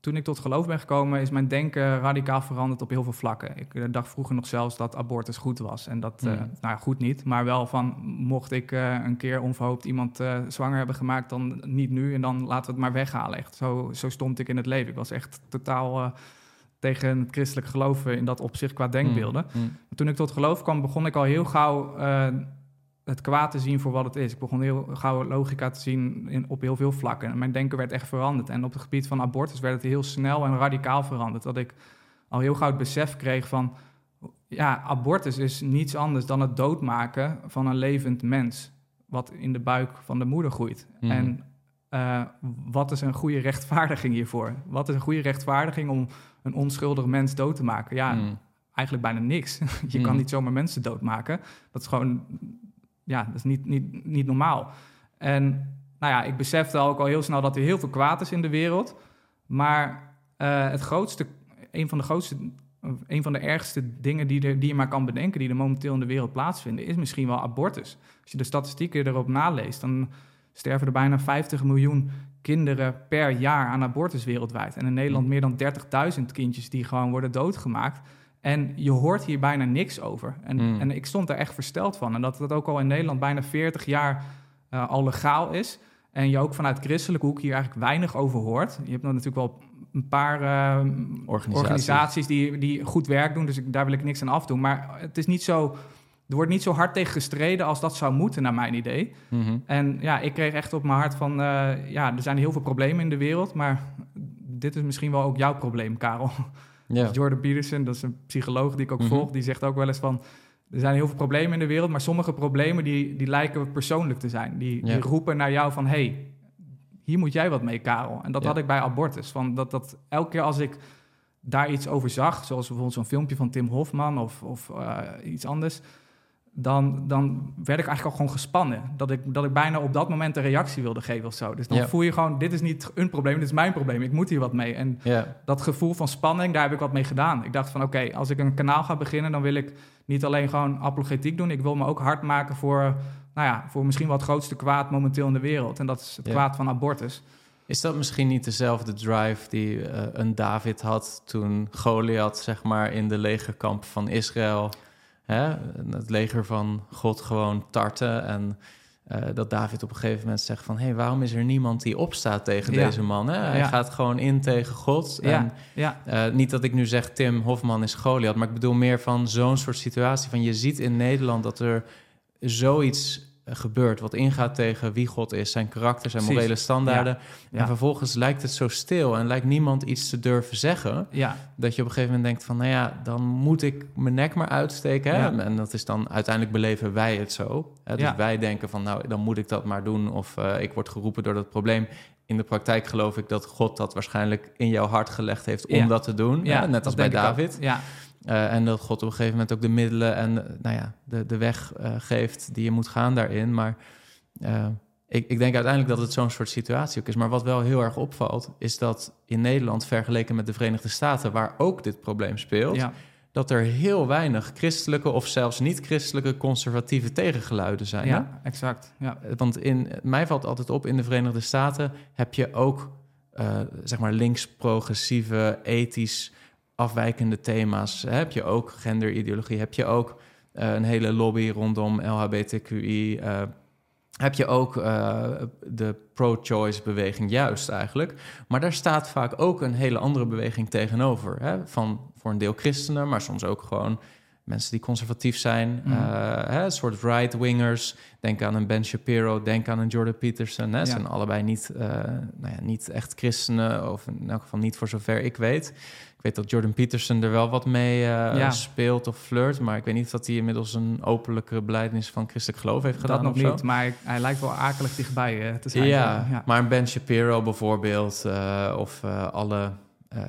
toen ik tot geloof ben gekomen, is mijn denken radicaal veranderd op heel veel vlakken. Ik eh, dacht vroeger nog zelfs dat abortus goed was. En dat, mm. uh, nou ja, goed niet, maar wel van, mocht ik uh, een keer onverhoopt iemand zwanger hebben gemaakt, dan niet nu en dan laten we het maar weghalen. Echt, zo, zo stond ik in het leven. Ik was echt totaal tegen het christelijk geloven in dat opzicht qua denkbeelden. Mm. Mm. Toen ik tot geloof kwam, begon ik al heel gauw het kwaad te zien voor wat het is. Ik begon heel gauw logica te zien in, op heel veel vlakken. En mijn denken werd echt veranderd. En op het gebied van abortus werd het heel snel en radicaal veranderd. Dat ik al heel gauw het besef kreeg van... ja, abortus is niets anders dan het doodmaken van een levend mens... wat in de buik van de moeder groeit. Mhm. En uh, wat is een goede rechtvaardiging hiervoor? Wat is een goede rechtvaardiging om een onschuldig mens dood te maken? Ja, mhm. eigenlijk bijna niks. Je kan mhm. niet zomaar mensen doodmaken. Dat is gewoon ja, dat is niet, niet, niet normaal. En nou ja, ik besefte ook al heel snel dat er heel veel kwaad is in de wereld. Maar uh, het grootste, een van de grootste, een van de ergste dingen die, er, die je maar kan bedenken, die er momenteel in de wereld plaatsvinden, is misschien wel abortus. Als je de statistieken erop naleest, dan sterven er bijna 50 miljoen kinderen per jaar aan abortus wereldwijd. En in Nederland mm. meer dan 30.000 kindjes die gewoon worden doodgemaakt. En je hoort hier bijna niks over. En, hmm. en ik stond er echt versteld van. En dat dat ook al in Nederland bijna 40 jaar uh, al legaal is. En je ook vanuit christelijke hoek hier eigenlijk weinig over hoort. Je hebt dan natuurlijk wel een paar uh, organisaties, organisaties die, die goed werk doen. Dus ik, daar wil ik niks aan afdoen. Maar het is niet zo... Er wordt niet zo hard tegen gestreden als dat zou moeten, naar mijn idee. Mm En ja, ik kreeg echt op mijn hart van... Uh, ja, er zijn heel veel problemen in de wereld... maar dit is misschien wel ook jouw probleem, Karel. Ja. Dus Jordan Peterson, dat is een psycholoog die ik ook mhm. volg, die zegt ook wel eens van... Er zijn heel veel problemen in de wereld, maar sommige problemen die, die lijken persoonlijk te zijn. Die, die roepen naar jou van, hey, hier moet jij wat mee, Karel. En dat had ik bij abortus. Van dat, dat elke keer als ik daar iets over zag, zoals bijvoorbeeld zo'n filmpje van Tim Hofman of, of uh, iets anders dan, dan werd ik eigenlijk al gewoon gespannen. Dat ik, dat ik bijna op dat moment een reactie wilde geven of zo. Dus dan voel je gewoon, dit is niet een probleem, dit is mijn probleem. Ik moet hier wat mee. En dat gevoel van spanning, daar heb ik wat mee gedaan. Ik dacht van, oké, als ik een kanaal ga beginnen... dan wil ik niet alleen gewoon apologetiek doen. Ik wil me ook hard maken voor, nou ja, voor misschien wat grootste kwaad momenteel in de wereld. En dat is het kwaad van abortus. Is dat misschien niet dezelfde drive die uh, een David had... toen Goliath, zeg maar, in de legerkamp van Israël hè, het leger van God gewoon tarten. En uh, dat David op een gegeven moment zegt van... hé, hey, waarom is er niemand die opstaat tegen deze man? Hè? Hij gaat gewoon in tegen God. En, ja. Uh, niet dat ik nu zeg Tim Hofman is Goliath... maar ik bedoel meer van zo'n soort situatie. Van je ziet in Nederland dat er zoiets gebeurt, wat ingaat tegen wie God is, zijn karakter, zijn morele standaarden. En vervolgens lijkt het zo stil en lijkt niemand iets te durven zeggen. Ja. Dat je op een gegeven moment denkt van, nou ja, dan moet ik mijn nek maar uitsteken. Hè? En dat is dan uiteindelijk beleven wij het zo. Hè? Dus wij denken van, nou, dan moet ik dat maar doen. Of uh, ik word geroepen door dat probleem. In de praktijk geloof ik dat God dat waarschijnlijk in jouw hart gelegd heeft om dat te doen. Ja, Net als bij David. Ja. Uh, en dat God op een gegeven moment ook de middelen en uh, nou ja, de, de weg uh, geeft die je moet gaan daarin. Maar ik, ik denk uiteindelijk dat het zo'n soort situatie ook is. Maar wat wel heel erg opvalt, is dat in Nederland, vergeleken met de Verenigde Staten, waar ook dit probleem speelt, ja. dat er heel weinig christelijke of zelfs niet-christelijke conservatieve tegengeluiden zijn. Ja, exact. Ja. Want in, mij valt altijd op, in de Verenigde Staten heb je ook, zeg maar, links-progressieve, ethisch afwijkende thema's. Heb je ook genderideologie? Heb je ook uh, een hele lobby rondom LHBTQI? Uh, eh, heb je ook uh, de pro-choice beweging, juist eigenlijk. Maar daar staat vaak ook een hele andere beweging tegenover. Hè? Van voor een deel christenen, maar soms ook gewoon mensen die conservatief zijn, Mm. eh, hè, een soort right-wingers. Denk aan een Ben Shapiro, denk aan een Jordan Peterson. Hè. Ze Ja. zijn allebei niet, eh, nou ja, niet echt christenen, of in elk geval niet voor zover ik weet. Ik weet dat Jordan Peterson er wel wat mee eh, Ja. speelt of flirt, maar ik weet niet dat hij inmiddels een openlijke belijdenis van christelijk geloof heeft gedaan. dat nog zo. niet, maar hij, lijkt wel akelig dichtbij eh, te zijn. Ja, ja. maar Ben Shapiro bijvoorbeeld, eh, of eh, alle eh,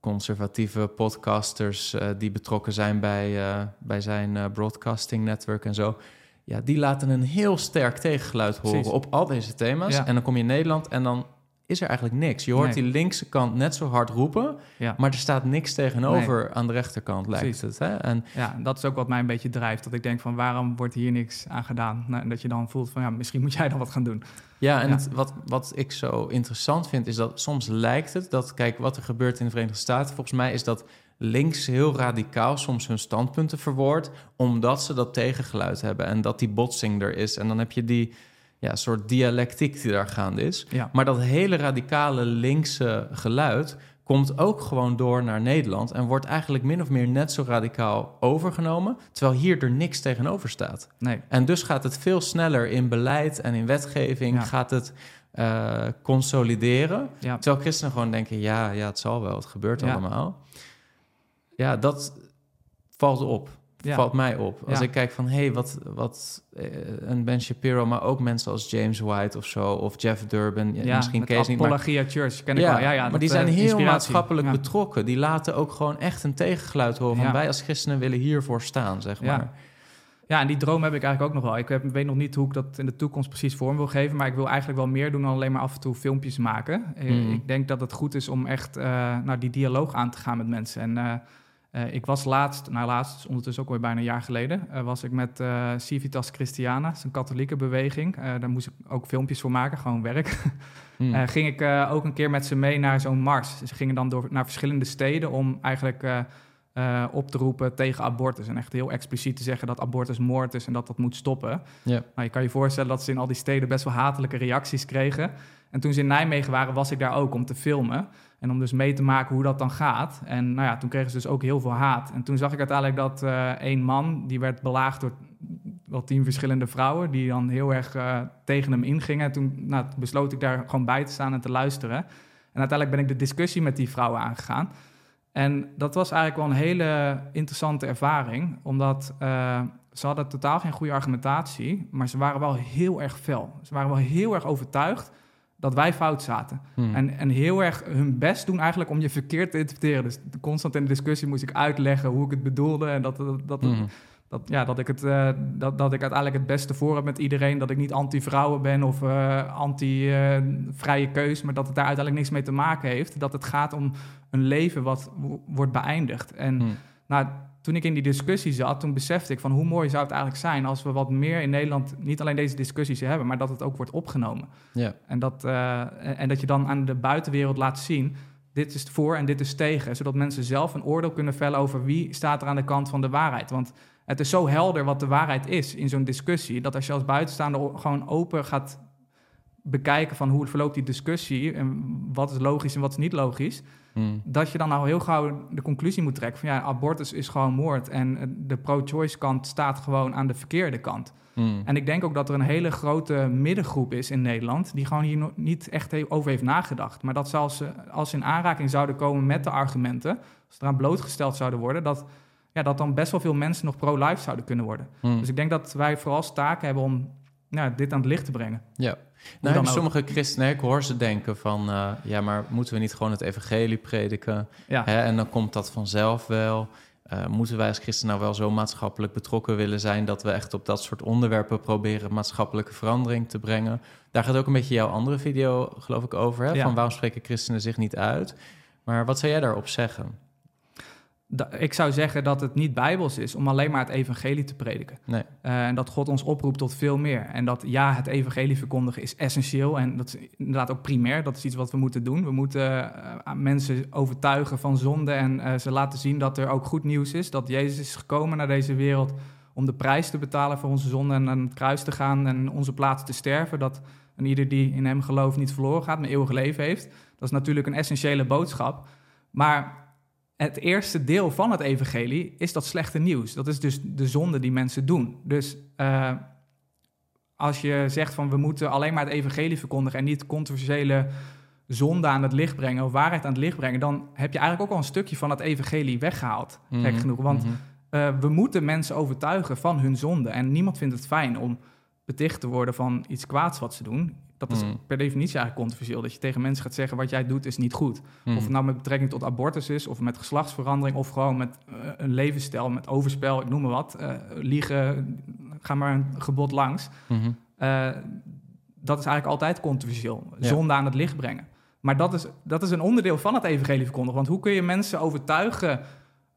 conservatieve podcasters eh, die betrokken zijn bij, eh, bij zijn eh, broadcasting network en zo. Ja, die laten een heel sterk tegengeluid horen Precies. op al deze thema's. Ja. En dan kom je in Nederland en dan is er eigenlijk niks. Je hoort Nee. die linkse kant net zo hard roepen, Ja. maar er staat niks tegenover aan de rechterkant, lijkt het. Hè? En Ja, dat is ook wat mij een beetje drijft. Dat ik denk van waarom wordt hier niks aan gedaan? Nou, en dat je dan voelt van ja, misschien moet jij dan wat gaan doen. Ja, en Ja. Het, wat, wat ik zo interessant vind, is dat soms lijkt het dat, kijk, wat er gebeurt in de Verenigde Staten, volgens mij is dat links heel radicaal soms hun standpunten verwoord, omdat ze dat tegengeluid hebben en dat die botsing er is. En dan heb je die ja, soort dialectiek die daar gaande is. Ja, Maar dat hele radicale linkse geluid komt ook gewoon door naar Nederland en wordt eigenlijk min of meer net zo radicaal overgenomen, terwijl hier er niks tegenover staat. nee. En dus gaat het veel sneller in beleid en in wetgeving Ja. gaat het eh, consolideren. Ja, Terwijl christenen gewoon denken, ja, ja, het zal wel, het gebeurt allemaal. Ja, dat valt op. ja. Valt mij op. Als Ja. ik kijk van, hé, hey, wat, wat eh, een Ben Shapiro, maar ook mensen als James White of zo, of Jeff Durbin, ja, misschien Kees niet, maar Church ken ik ja, wel. Ja, ja, maar dat, die zijn eh, heel inspiratie. maatschappelijk Ja. betrokken. Die laten ook gewoon echt een tegengeluid horen van Ja. wij als christenen willen hiervoor staan, zeg Ja. maar. Ja, en die droom heb ik eigenlijk ook nog wel. Ik heb, weet nog niet hoe ik dat in de toekomst precies vorm wil geven, maar ik wil eigenlijk wel meer doen dan alleen maar af en toe filmpjes maken. Eh, Mhm. Ik denk dat het goed is om echt nou, die dialoog aan te gaan met mensen. En eh, ik was laatst, nou laatst, ondertussen ook weer bijna een jaar geleden, eh, was ik met eh, Civitas Christiana, dat is een katholieke beweging. Daar moest ik ook filmpjes voor maken, gewoon werk. Hm. Eh, ging ik ook een keer met ze mee naar zo'n mars. Ze gingen dan door, naar verschillende steden om eigenlijk op te roepen tegen abortus. En echt heel expliciet te zeggen dat abortus moord is en dat dat moet stoppen. Nou, je kan je voorstellen dat ze in al die steden best wel hatelijke reacties kregen. En toen ze in Nijmegen waren, was ik daar ook om te filmen. En om dus mee te maken hoe dat dan gaat. En nou ja, toen kregen ze dus ook heel veel haat. En toen zag ik uiteindelijk dat eh één man, die werd belaagd door wel tien verschillende vrouwen... die dan heel erg eh, tegen hem ingingen. En toen nou, besloot ik daar gewoon bij te staan en te luisteren. En uiteindelijk ben ik de discussie met die vrouwen aangegaan. En dat was eigenlijk wel een hele interessante ervaring, omdat eh, ze hadden totaal geen goede argumentatie, maar ze waren wel heel erg fel. Ze waren wel heel erg overtuigd dat wij fout zaten. Hm. En, en heel erg hun best doen eigenlijk om je verkeerd te interpreteren. Dus constant in de discussie moest ik uitleggen hoe ik het bedoelde en dat, dat, dat, Hm. dat, ja, dat, ik het, eh, dat, dat ik uiteindelijk het beste voor heb met iedereen. Dat ik niet anti-vrouwen ben of eh, anti-vrije keus. Maar dat het daar uiteindelijk niks mee te maken heeft. Dat het gaat om een leven wat wo- wordt beëindigd. En Hm. nou, toen ik in die discussie zat, toen besefte ik van hoe mooi zou het eigenlijk zijn als we wat meer in Nederland niet alleen deze discussies hebben, maar dat het ook wordt opgenomen. Ja. En dat, eh, en dat je dan aan de buitenwereld laat zien, dit is voor en dit is tegen, zodat mensen zelf een oordeel kunnen vellen over wie staat er aan de kant van de waarheid. Want het is zo helder wat de waarheid is in zo'n discussie, dat als je als buitenstaander gewoon open gaat bekijken van hoe verloopt die discussie en wat is logisch en wat is niet logisch, Hm. dat je dan al heel gauw de conclusie moet trekken van ja, abortus is gewoon moord en eh, de pro-choice kant staat gewoon aan de verkeerde kant. Hm. En ik denk ook dat er een hele grote middengroep is in Nederland die gewoon hier niet echt over heeft nagedacht. Maar dat als ze, als ze in aanraking zouden komen met de argumenten, als ze eraan blootgesteld zouden worden, dat, ja, dat dan best wel veel mensen nog pro-life zouden kunnen worden. Hm. Dus ik denk dat wij vooral als taak hebben om ja, dit aan het licht te brengen. Ja. dan Nou, ook. sommige christenen, ik hoor ze denken van... eh, ja, maar moeten we niet gewoon het evangelie prediken? Ja, Hè? En dan komt dat vanzelf wel. Eh, moeten wij als christen nou wel zo maatschappelijk betrokken willen zijn... dat we echt op dat soort onderwerpen proberen maatschappelijke verandering te brengen? Daar gaat ook een beetje jouw andere video, geloof ik, over. Hè? Ja. Van waarom spreken christenen zich niet uit? Maar wat zou jij daarop zeggen? Ik zou zeggen dat het niet bijbels is om alleen maar het evangelie te prediken. Nee. Eh, en dat God ons oproept tot veel meer. En dat ja, het evangelie verkondigen is essentieel. En dat is inderdaad ook primair. Dat is iets wat we moeten doen. We moeten eh, mensen overtuigen van zonde. En eh, ze laten zien dat er ook goed nieuws is. Dat Jezus is gekomen naar deze wereld om de prijs te betalen voor onze zonde. En aan het kruis te gaan en onze plaats te sterven. Dat een ieder die in hem gelooft niet verloren gaat, maar eeuwig leven heeft. Dat is natuurlijk een essentiële boodschap. Maar het eerste deel van het evangelie is dat slechte nieuws. Dat is dus de zonde die mensen doen. Dus uh, als je zegt van we moeten alleen maar het evangelie verkondigen en niet controversiële zonde aan het licht brengen of waarheid aan het licht brengen, dan heb je eigenlijk ook al een stukje van het evangelie weggehaald. Mm Gek genoeg. Want mm we moeten mensen overtuigen van hun zonde. En niemand vindt het fijn om beticht te worden van iets kwaads wat ze doen. Dat is mm. per definitie eigenlijk controversieel. Dat je tegen mensen gaat zeggen wat jij doet is niet goed. Of het nou met betrekking tot abortus is, of met geslachtsverandering, of gewoon met uh, een levensstijl, met overspel, ik noem maar wat. Uh, liegen, ga maar een gebod langs. -hmm. Uh, dat is eigenlijk altijd controversieel. Ja. Zonde aan het licht brengen. Maar dat is, dat is een onderdeel van het evangelie verkondigen. Want hoe kun je mensen overtuigen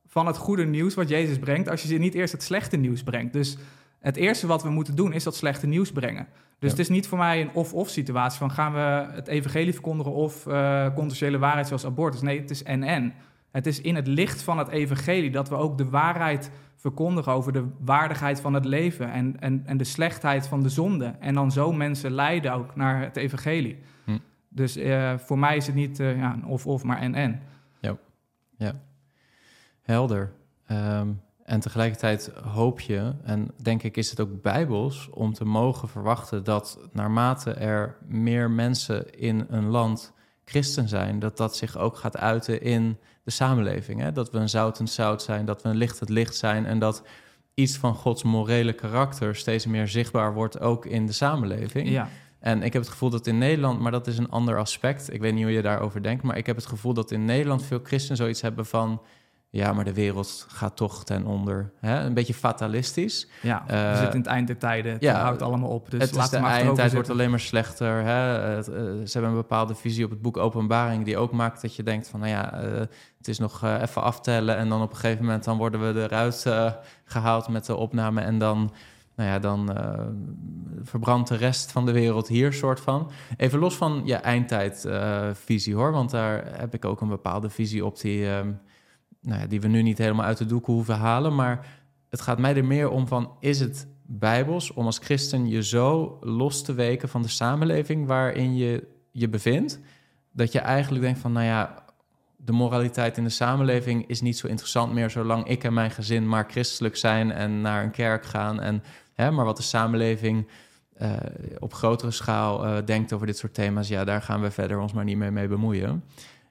van het goede nieuws wat Jezus brengt... als je ze niet eerst het slechte nieuws brengt? Dus het eerste wat we moeten doen is dat slechte nieuws brengen. Dus ja. het is niet voor mij een of-of situatie van gaan we het evangelie verkondigen of uh, controversiële waarheid zoals abortus. Nee, het is en-en. Het is in het licht van het evangelie dat we ook de waarheid verkondigen over de waardigheid van het leven en, en, en de slechtheid van de zonde. En dan zo mensen leiden ook naar het evangelie. Hm. Dus uh, voor mij is het niet uh, ja, of-of, maar en-en. Ja, ja. helder. Um, en tegelijkertijd hoop je, en denk ik is het ook bijbels, om te mogen verwachten dat naarmate er meer mensen in een land christen zijn, dat dat zich ook gaat uiten in de samenleving. Hè? Dat we een zoutend zout zijn, dat we een lichtend licht zijn en dat iets van Gods morele karakter steeds meer zichtbaar wordt ook in de samenleving. Ja. En ik heb het gevoel dat in Nederland, maar dat is een ander aspect. Ik weet niet hoe je daarover denkt, maar ik heb het gevoel dat in Nederland veel christenen zoiets hebben van ja, maar de wereld gaat toch ten onder. Hè? Een beetje fatalistisch. Ja, we uh, zitten in het eind der tijden. Het ja, houdt allemaal op. Dus het is de eindtijd wordt alleen maar slechter. Hè? Het, uh, ze hebben een bepaalde visie op het boek Openbaring... die ook maakt dat je denkt van... nou ja, uh, het is nog even aftellen... en dan op een gegeven moment dan worden we eruit gehaald met de opname... en dan, nou ja, dan verbrandt de rest van de wereld hier soort van. Even los van je eindtijdvisie hoor... want daar heb ik ook een bepaalde visie op die nou ja, die we nu niet helemaal uit de doeken hoeven halen. Maar het gaat mij er meer om van, is het bijbels om als christen je zo los te weken van de samenleving waarin je je bevindt, dat je eigenlijk denkt van, nou ja, de moraliteit in de samenleving is niet zo interessant meer zolang ik en mijn gezin maar christelijk zijn en naar een kerk gaan. En, hè, maar wat de samenleving uh, op grotere schaal uh, denkt over dit soort thema's, ja, daar gaan we verder ons maar niet meer mee bemoeien.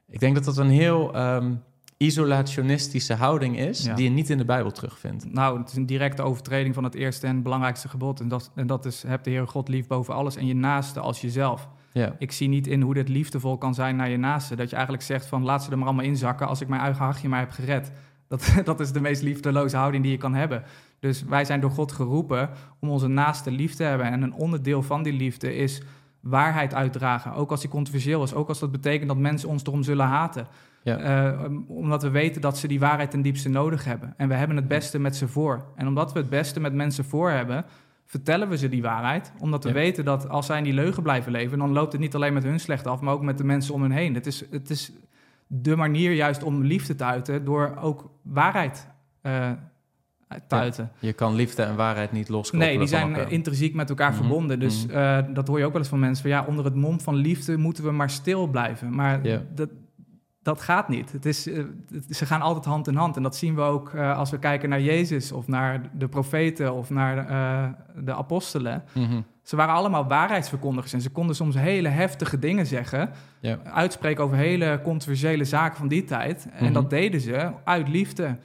Ik denk dat dat een heel um, isolationistische houding is, ja. die je niet in de Bijbel terugvindt. Nou, het is een directe overtreding van het eerste en belangrijkste gebod. En dat, en dat is, heb de Heer God lief boven alles en je naaste als jezelf. Ja. Ik zie niet in hoe dit liefdevol kan zijn naar je naaste. Dat je eigenlijk zegt van, laat ze er maar allemaal inzakken als ik mijn eigen hachje maar heb gered. Dat, dat is de meest liefdeloze houding die je kan hebben. Dus wij zijn door God geroepen om onze naaste lief te hebben. En een onderdeel van die liefde is waarheid uitdragen. Ook als die controversieel is. Ook als dat betekent dat mensen ons erom zullen haten. Ja. Uh, omdat we weten dat ze die waarheid ten diepste nodig hebben. En we hebben het beste met ze voor. En omdat we het beste met mensen voor hebben, vertellen we ze die waarheid. Omdat we Ja. weten dat als zij in die leugen blijven leven, dan loopt het niet alleen met hun slecht af, maar ook met de mensen om hun heen. Het is, het is de manier juist om liefde te uiten door ook waarheid eh, te uiten. Je kan liefde en waarheid niet loskoppelen Nee, die zijn elkaar. eh, intrinsiek met elkaar Mhm, verbonden. Dus mhm. eh, dat hoor je ook wel eens van mensen. Van, ja, onder het mom van liefde moeten we maar stil blijven. Maar dat, dat gaat niet. Het is, eh, ze gaan altijd hand in hand. En dat zien we ook eh, als we kijken naar Jezus of naar de profeten of naar eh, de apostelen. Mhm. Ze waren allemaal waarheidsverkondigers en ze konden soms hele heftige dingen zeggen. Ja. Uitspreken over hele controversiële zaken van die tijd. En Mhm. dat deden ze uit liefde.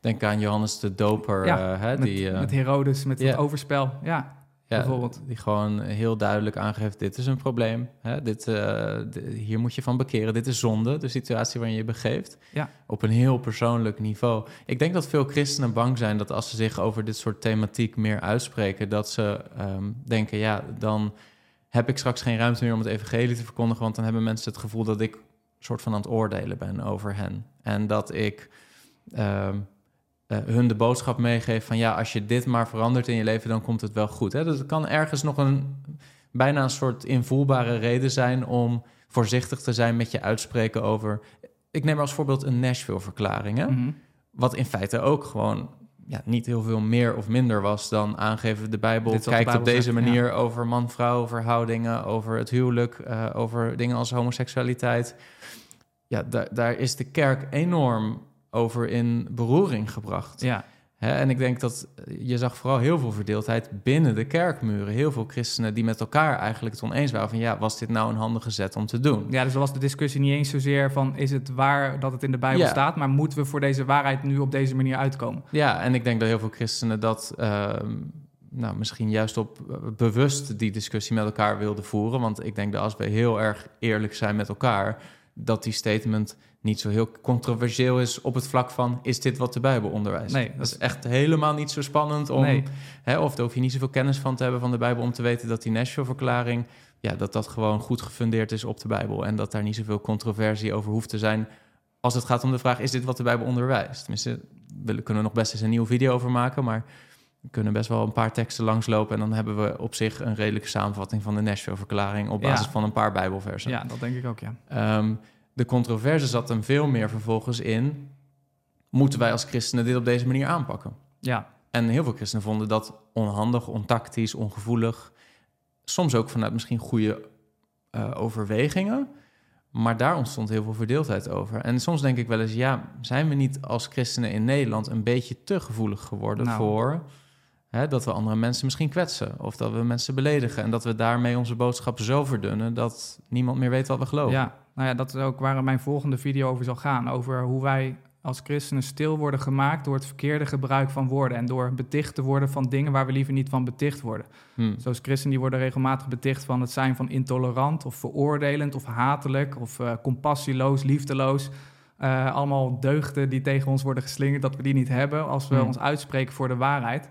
Denk aan Johannes de Doper, Ja, hè, met, die, met Herodes, met ja. het overspel. Ja, ja, bijvoorbeeld. die gewoon heel duidelijk aangeeft: dit is een probleem. Hè, dit, eh, hier moet je van bekeren. Dit is zonde, de situatie waarin je je begeeft. Ja. Op een heel persoonlijk niveau. Ik denk dat veel christenen bang zijn dat als ze zich over dit soort thematiek meer uitspreken, dat ze ehm, denken: ja, dan heb ik straks geen ruimte meer om het evangelie te verkondigen, want dan hebben mensen het gevoel dat ik soort van aan het oordelen ben over hen. En dat ik ehm, eh, hun de boodschap meegeef van ja, als je dit maar verandert in je leven, dan komt het wel goed. Hè? Dus het kan ergens nog een bijna een soort invoelbare reden zijn om voorzichtig te zijn met je uitspreken over. Ik neem als voorbeeld een Nashville-verklaring. Mhm. Wat in feite ook gewoon ja, niet heel veel meer of minder was dan aangeven de Bijbel. De kijkt op deze zegt, manier over man-vrouw verhoudingen, over het huwelijk, eh, over dingen als homoseksualiteit. ja, daar, daar is de kerk enorm over in beroering gebracht. Ja, en ik denk dat je zag vooral heel veel verdeeldheid binnen de kerkmuren. Heel veel christenen die met elkaar eigenlijk het oneens waren van ja, was dit nou een handige zet om te doen? ja, dus was de discussie niet eens zozeer van is het waar dat het in de Bijbel Ja. staat, maar moeten we voor deze waarheid nu op deze manier uitkomen? Ja, en ik denk dat heel veel christenen dat ehm, nou, misschien juist op eh, bewust die discussie met elkaar wilden voeren. Want ik denk dat als we heel erg eerlijk zijn met elkaar, dat die statement niet zo heel controversieel is op het vlak van is dit wat de Bijbel onderwijst? Nee, dat is echt helemaal niet zo spannend om, Nee. hè, of daar hoef je niet zoveel kennis van te hebben van de Bijbel om te weten dat die Nashville-verklaring, ja, dat dat gewoon goed gefundeerd is op de Bijbel en dat daar niet zoveel controversie over hoeft te zijn als het gaat om de vraag, is dit wat de Bijbel onderwijst? Tenminste, we kunnen er nog best eens een nieuwe video over maken, maar we kunnen best wel een paar teksten langslopen en dan hebben we op zich een redelijke samenvatting van de Nashville-verklaring op Ja. basis van een paar Bijbelversen. Ja, dat denk ik ook, ja. Ehm, de controverse zat hem veel meer vervolgens in, moeten wij als christenen dit op deze manier aanpakken? Ja, En heel veel christenen vonden dat onhandig, ontactisch, ongevoelig. Soms ook vanuit misschien goede eh, overwegingen. Maar daar ontstond heel veel verdeeldheid over. En soms denk ik wel eens, ja, zijn we niet als christenen in Nederland een beetje te gevoelig geworden Nou. voor hè, dat we andere mensen misschien kwetsen of dat we mensen beledigen en dat we daarmee onze boodschap zo verdunnen dat niemand meer weet wat we geloven. Ja, nou ja, dat is ook waar mijn volgende video over zal gaan. Over hoe wij als christenen stil worden gemaakt door het verkeerde gebruik van woorden. En door beticht te worden van dingen waar we liever niet van beticht worden. Hm. Zoals christenen die worden regelmatig beticht van het zijn van intolerant of veroordelend of hatelijk of eh, compassieloos, liefdeloos. Eh, allemaal deugden die tegen ons worden geslingerd, dat we die niet hebben als we Hmm. ons uitspreken voor de waarheid.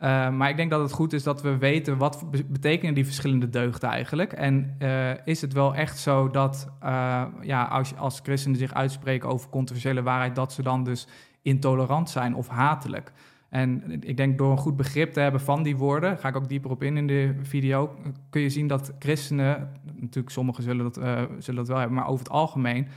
Eh, maar ik denk dat het goed is dat we weten wat be- betekenen die verschillende deugden eigenlijk. En eh, is het wel echt zo dat eh, ja, als, als christenen zich uitspreken over controversiële waarheid, dat ze dan dus intolerant zijn of hatelijk? En ik denk door een goed begrip te hebben van die woorden, ga ik ook dieper op in in de video, kun je zien dat christenen, natuurlijk sommigen zullen dat, zullen dat wel hebben, maar over het algemeen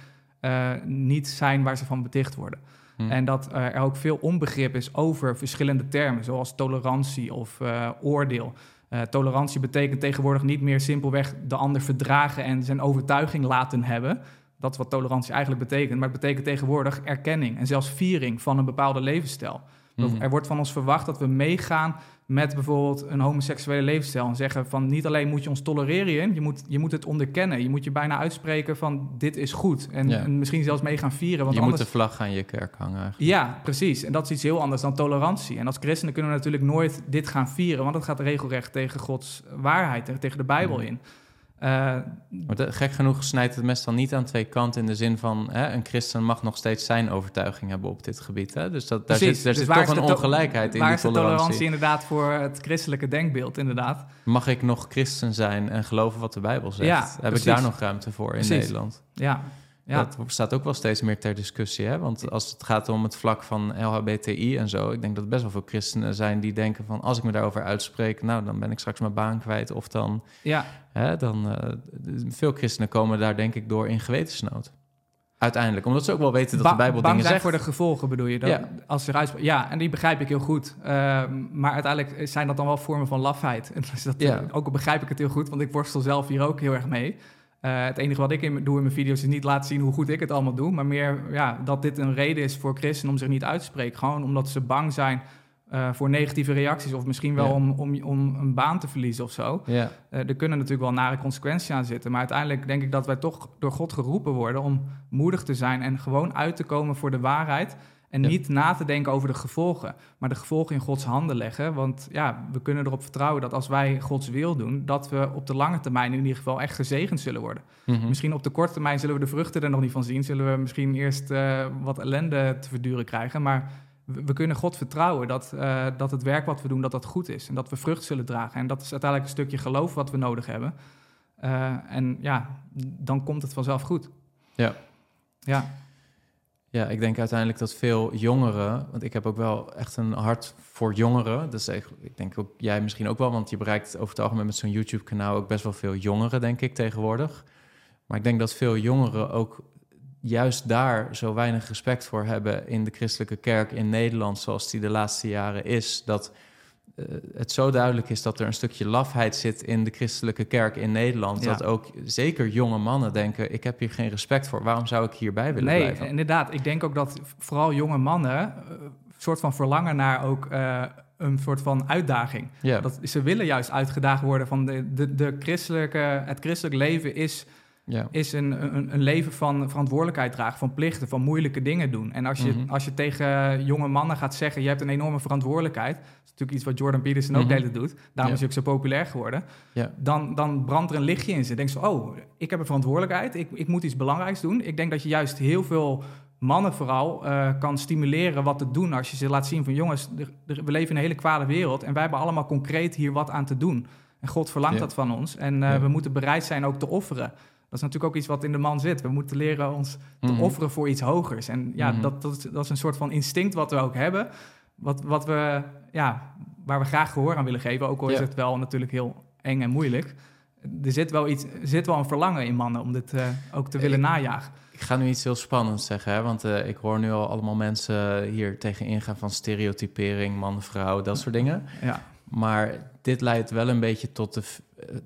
niet zijn waar ze van beticht worden. Hm. En dat eh, er ook veel onbegrip is over verschillende termen, zoals tolerantie of eh, oordeel. Eh, tolerantie betekent tegenwoordig niet meer simpelweg de ander verdragen en zijn overtuiging laten hebben. Dat is wat tolerantie eigenlijk betekent. Maar het betekent tegenwoordig erkenning en zelfs viering van een bepaalde levensstijl. Mhm. Er wordt van ons verwacht dat we meegaan met bijvoorbeeld een homoseksuele levensstijl. En zeggen van niet alleen moet je ons tolereren, je moet, je moet het onderkennen. Je moet je bijna uitspreken van dit is goed. En, Ja. en misschien zelfs mee gaan vieren. Want je anders... moet de vlag aan je kerk hangen eigenlijk. Ja, precies. En dat is iets heel anders dan tolerantie. En als christenen kunnen we natuurlijk nooit dit gaan vieren, want het gaat regelrecht tegen Gods waarheid, en tegen de Bijbel in. De- gek genoeg snijdt het mes dan niet aan twee kanten in de zin van hè, een christen mag nog steeds zijn overtuiging hebben op dit gebied. Hè? Dus dat, daar precies. zit, daar Dus zit toch een to- ongelijkheid in Waar die is de tolerantie. tolerantie inderdaad voor het christelijke denkbeeld, inderdaad? Mag ik nog christen zijn en geloven wat de Bijbel zegt? Ja, Heb precies. ik daar nog ruimte voor in Precies. Nederland? Ja, ja. Dat staat ook wel steeds meer ter discussie. Hè? Want als het gaat om het vlak van LHBTI en zo... ik denk dat er best wel veel christenen zijn die denken van... als ik me daarover uitspreek, nou, dan ben ik straks mijn baan kwijt. Of dan, ja. hè, dan eh, veel christenen komen daar denk ik door in gewetensnood. Uiteindelijk, omdat ze ook wel weten dat Ba- de Bijbel bang dingen zijn zegt. voor de gevolgen bedoel je? Dat, Ja. Als uitspre- ja, en die begrijp ik heel goed. Ehm, maar uiteindelijk zijn dat dan wel vormen van lafheid. En dus dat, Ja. Ook al begrijp ik het heel goed, want ik worstel zelf hier ook heel erg mee. Eh, het enige wat ik in, doe in mijn video's is niet laten zien hoe goed ik het allemaal doe. Maar meer ja, dat dit een reden is voor christenen om zich niet uit te spreken. Gewoon omdat ze bang zijn eh, voor negatieve reacties. Of misschien wel Ja. om, om, om een baan te verliezen of zo. Ja, Eh, er kunnen natuurlijk wel nare consequenties aan zitten. Maar uiteindelijk denk ik dat wij toch door God geroepen worden om moedig te zijn en gewoon uit te komen voor de waarheid. En Ja. niet na te denken over de gevolgen, maar de gevolgen in Gods handen leggen. Want ja, we kunnen erop vertrouwen dat als wij Gods wil doen, dat we op de lange termijn in ieder geval echt gezegend zullen worden. Mhm. Misschien op de korte termijn zullen we de vruchten er nog niet van zien. Zullen we misschien eerst eh, wat ellende te verduren krijgen. Maar we, we kunnen God vertrouwen dat, eh, dat het werk wat we doen, dat dat goed is. En dat we vrucht zullen dragen. En dat is uiteindelijk een stukje geloof wat we nodig hebben. Eh, en ja, dan komt het vanzelf goed. Ja. Ja, Ja, ik denk uiteindelijk dat veel jongeren, want ik heb ook wel echt een hart voor jongeren. Dus ik ik denk ook jij misschien ook wel, want je bereikt over het algemeen met zo'n YouTube-kanaal ook best wel veel jongeren, denk ik, tegenwoordig. Maar ik denk dat veel jongeren ook juist daar zo weinig respect voor hebben in de christelijke kerk in Nederland, zoals die de laatste jaren is. Dat het zo duidelijk is dat er een stukje lafheid zit in de christelijke kerk in Nederland. Ja. Dat ook zeker jonge mannen denken: ik heb hier geen respect voor. Waarom zou ik hierbij willen nee, blijven? inderdaad. Ik denk ook dat vooral jonge mannen eh, een soort van verlangen naar ook eh, een soort van uitdaging. Dat, ze willen juist uitgedaagd worden van de, de, de christelijke, het christelijk leven is, ja. is een, een, een leven van verantwoordelijkheid dragen, van plichten, van moeilijke dingen doen. En als je, Mhm. als je tegen jonge mannen gaat zeggen, je hebt een enorme verantwoordelijkheid, dat is natuurlijk iets wat Jordan Peterson ook de hele tijd doet, daarom Ja. is hij ook zo populair geworden, Ja. dan, dan brandt er een lichtje in ze. Denken ze, oh, ik heb een verantwoordelijkheid, ik, ik moet iets belangrijks doen. Ik denk dat je juist heel veel mannen vooral eh, kan stimuleren wat te doen als je ze laat zien van jongens, we leven in een hele kwade wereld en wij hebben allemaal concreet hier wat aan te doen. En God verlangt Ja. dat van ons en eh, Ja. we moeten bereid zijn ook te offeren. Dat is natuurlijk ook iets wat in de man zit. We moeten leren ons te Mhm. offeren voor iets hogers. En ja, Mhm. dat, dat, is, dat is een soort van instinct wat we ook hebben. Wat, wat we, ja, waar we graag gehoor aan willen geven. Ook al is het wel natuurlijk heel eng en moeilijk. Er zit wel, iets, zit wel een verlangen in mannen om dit eh, ook te willen Ik- najagen. Ik ga nu iets heel spannends zeggen, hè? want eh, ik hoor nu al allemaal mensen hier tegen ingaan van stereotypering, man, vrouw, dat soort dingen. Ja, Maar dit leidt wel een beetje tot de,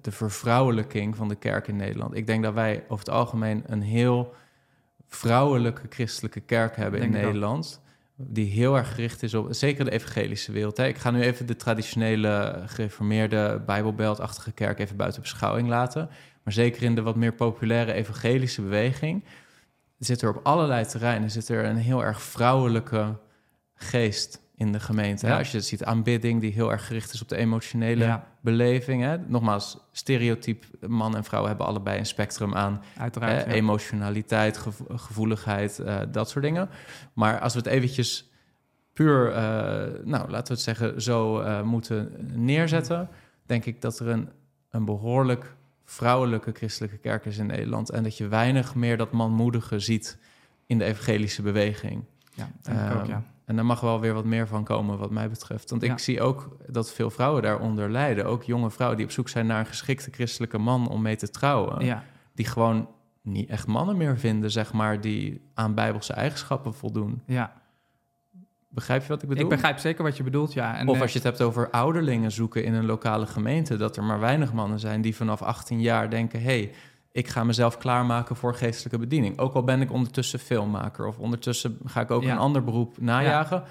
de vervrouwelijking van de kerk in Nederland. Ik denk dat wij over het algemeen een heel vrouwelijke christelijke kerk hebben in Denk. Nederland. Die heel erg gericht is op, zeker de evangelische wereld. Hè. Ik ga nu even de traditionele gereformeerde bijbelbeeldachtige kerk even buiten beschouwing laten. Maar zeker in de wat meer populaire evangelische beweging zit er op allerlei terreinen zit er een heel erg vrouwelijke geest in de gemeente. Ja. Als je ziet aanbidding die heel erg gericht is op de emotionele ja beleving. Hè? Nogmaals, stereotyp man en vrouw hebben allebei een spectrum aan uiteraard. eh, ja. emotionaliteit, gevo- gevoeligheid, eh, dat soort dingen. Maar als we het eventjes puur, eh, nou laten we het zeggen, zo moeten neerzetten, denk ik dat er een, een behoorlijk vrouwelijke christelijke kerk is in Nederland en dat je weinig meer dat manmoedige ziet in de evangelische beweging. ja, denk ik ook, Ehm, ja. En daar mag wel weer wat meer van komen, wat mij betreft. Want Ja. ik zie ook dat veel vrouwen daaronder lijden. Ook jonge vrouwen die op zoek zijn naar een geschikte christelijke man om mee te trouwen. ja. Die gewoon niet echt mannen meer vinden, zeg maar, die aan bijbelse eigenschappen voldoen. ja. Begrijp je wat ik bedoel? Ik begrijp zeker wat je bedoelt, ja. En, of eh, als je het hebt over ouderlingen zoeken in een lokale gemeente, dat er maar weinig mannen zijn die vanaf 18 jaar denken: hé, hey, ik ga mezelf klaarmaken voor geestelijke bediening. Ook al ben ik ondertussen filmmaker of ondertussen ga ik ook Ja. een ander beroep najagen.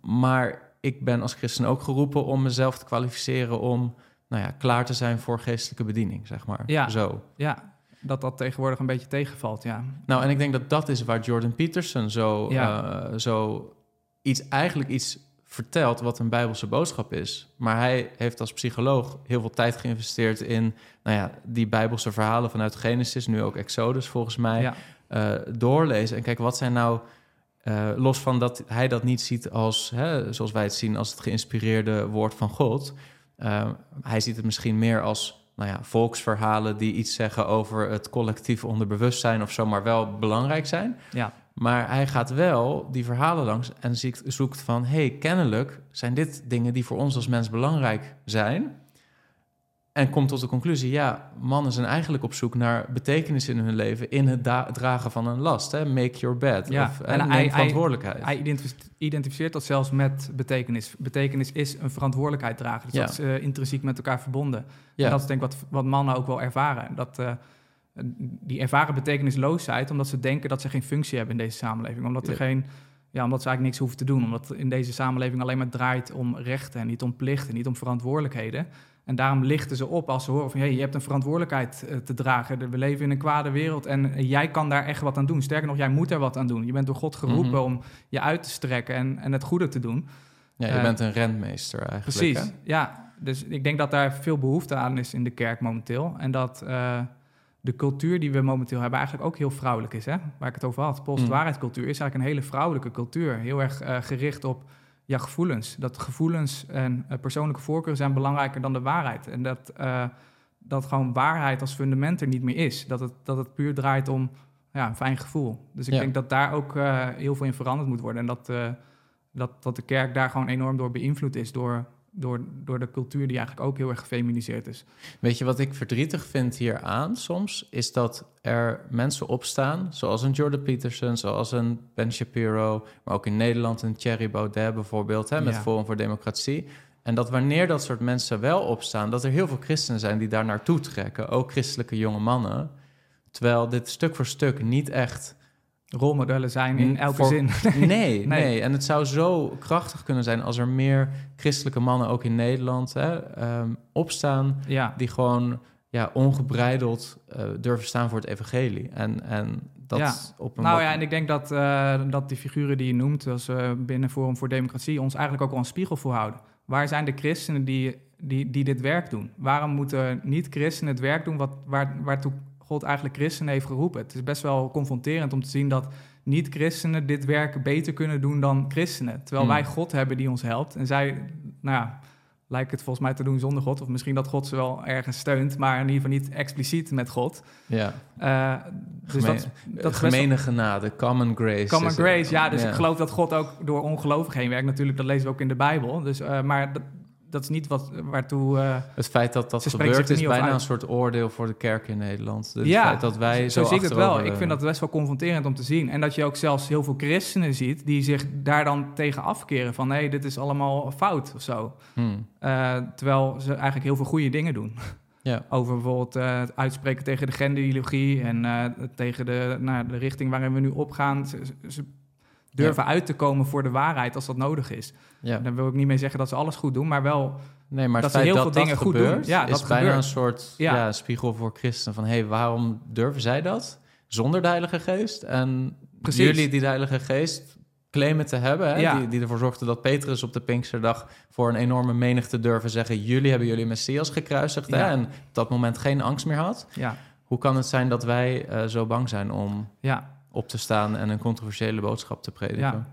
Maar ik ben als christen ook geroepen om mezelf te kwalificeren om nou ja, klaar te zijn voor geestelijke bediening, zeg maar. Ja. Zo. ja, dat dat tegenwoordig een beetje tegenvalt, ja. Nou, en ik denk dat dat is waar Jordan Peterson zo, Ja. eh, zo iets, eigenlijk iets vertelt wat een bijbelse boodschap is. Maar hij heeft als psycholoog heel veel tijd geïnvesteerd in nou ja, die bijbelse verhalen vanuit Genesis, nu ook Exodus volgens mij, ja. eh, doorlezen. En kijk, wat zijn nou, eh, los van dat hij dat niet ziet als, hè, zoals wij het zien, als het geïnspireerde woord van God. eh, hij ziet het misschien meer als nou ja, volksverhalen die iets zeggen over het collectief onderbewustzijn of zo, maar wel belangrijk zijn. ja. Maar hij gaat wel die verhalen langs en ziekt, zoekt van... hey, kennelijk zijn dit dingen die voor ons als mens belangrijk zijn. En komt tot de conclusie... ja, mannen zijn eigenlijk op zoek naar betekenis in hun leven... in het dragen van een last. Hè? Make your bed. Ja, Of, en hij- hij- verantwoordelijkheid. Hij identif- identificeert dat zelfs met betekenis. Betekenis is een verantwoordelijkheid dragen. Dus Ja. dat is eh, intrinsiek met elkaar verbonden. ja. En dat is denk ik wat, wat mannen ook wel ervaren. Dat, eh, die ervaren betekenisloosheid omdat ze denken dat ze geen functie hebben in deze samenleving. Omdat, er Ja. geen, ja, omdat ze eigenlijk niks hoeven te doen. Omdat in deze samenleving alleen maar draait om rechten en niet om plichten, niet om verantwoordelijkheden. En daarom lichten ze op als ze horen van... hé, hey, je hebt een verantwoordelijkheid eh, te dragen. We leven in een kwade wereld en eh, jij kan daar echt wat aan doen. Sterker nog, jij moet er wat aan doen. Je bent door God geroepen Mhm. om je uit te strekken en, en het goede te doen. ja, je eh, bent een rentmeester eigenlijk. Precies, hè? ja. Dus ik denk dat daar veel behoefte aan is in de kerk momenteel. En dat eh, de cultuur die we momenteel hebben eigenlijk ook heel vrouwelijk is. Hè? Waar ik het over had. Postwaarheidscultuur is eigenlijk een hele vrouwelijke cultuur. Heel erg eh, gericht op ja, gevoelens. Dat gevoelens en eh, persoonlijke voorkeuren zijn belangrijker dan de waarheid. En dat, eh, dat gewoon waarheid als fundament er niet meer is. Dat het, dat het puur draait om ja, een fijn gevoel. Dus ik Ja. denk dat daar ook heel veel in veranderd moet worden. En dat, dat, dat de kerk daar gewoon enorm door beïnvloed is. Door, door, door de cultuur die eigenlijk ook heel erg gefeminiseerd is. Weet je wat ik verdrietig vind hieraan soms? Is dat er mensen opstaan, zoals een Jordan Peterson, zoals een Ben Shapiro, maar ook in Nederland een Thierry Baudet bijvoorbeeld, hè, met Ja. Forum voor Democratie. En dat wanneer dat soort mensen wel opstaan, dat er heel veel christenen zijn die daar naartoe trekken, ook christelijke jonge mannen. Terwijl dit stuk voor stuk niet echt rolmodellen zijn in elke voor- zin. Nee, nee, En het zou zo krachtig kunnen zijn als er meer christelijke mannen ook in Nederland hè, ehm, opstaan, ja, die gewoon ja, ongebreideld eh, durven staan voor het evangelie. En, en dat Ja. op een nou wat- ja, en ik denk dat, eh, dat die figuren die je noemt, als eh, binnen Forum voor Democratie, ons eigenlijk ook wel een spiegel voorhouden. Waar zijn de christenen die, die, die dit werk doen? Waarom moeten niet-christenen het werk doen wat, waar, waartoe God eigenlijk christenen heeft geroepen? Het is best wel confronterend om te zien dat niet-christenen dit werk beter kunnen doen dan christenen. Terwijl Hmm. wij God hebben die ons helpt. En zij, nou ja, lijken het volgens mij te doen zonder God. Of misschien dat God ze wel ergens steunt, maar in ieder geval niet expliciet met God. ja, Eh, dus Gemeen- dat, dat gemene genade, common grace. Common het. grace, ja. Dus ik geloof dat God ook door ongelovigen heen werkt. Natuurlijk, dat lezen we ook in de Bijbel. Dus, eh, maar dat, is niet wat, waartoe... eh, Het feit dat dat gebeurt is bijna een soort oordeel voor de kerk in Nederland. Dus Ja, het feit dat wij zo, zo zie ik het wel. Ik vind dat best wel confronterend om te zien. En dat je ook zelfs heel veel christenen ziet... die zich daar dan tegen afkeren van... nee, dit is allemaal fout of zo. Hmm, Eh, terwijl ze eigenlijk heel veel goede dingen doen. Ja. Over bijvoorbeeld eh, het uitspreken tegen de genderideologie... en eh, tegen de, nou, de richting waarin we nu opgaan. Ze, ze- durven uit te komen voor de waarheid als dat nodig is. ja. Daar wil ik niet mee zeggen dat ze alles goed doen, maar wel... Nee, maar dat ze heel dat veel dat dingen goed gebeurt, doen. Ja, is dat bijna gebeurt. een soort Ja. ja. spiegel voor christenen. Van, hé, hey, waarom durven zij dat? Zonder de Heilige Geest? En Precies. jullie die de Heilige Geest claimen te hebben... Hè? Ja. Die, die ervoor zorgden dat Petrus op de Pinksterdag... voor een enorme menigte durven zeggen... jullie hebben jullie Messias gekruisigd. Hè? En op dat moment geen angst meer had. Ja, Hoe kan het zijn dat wij eh, zo bang zijn om ja. Op te staan... en een controversiële boodschap te prediken? Ja.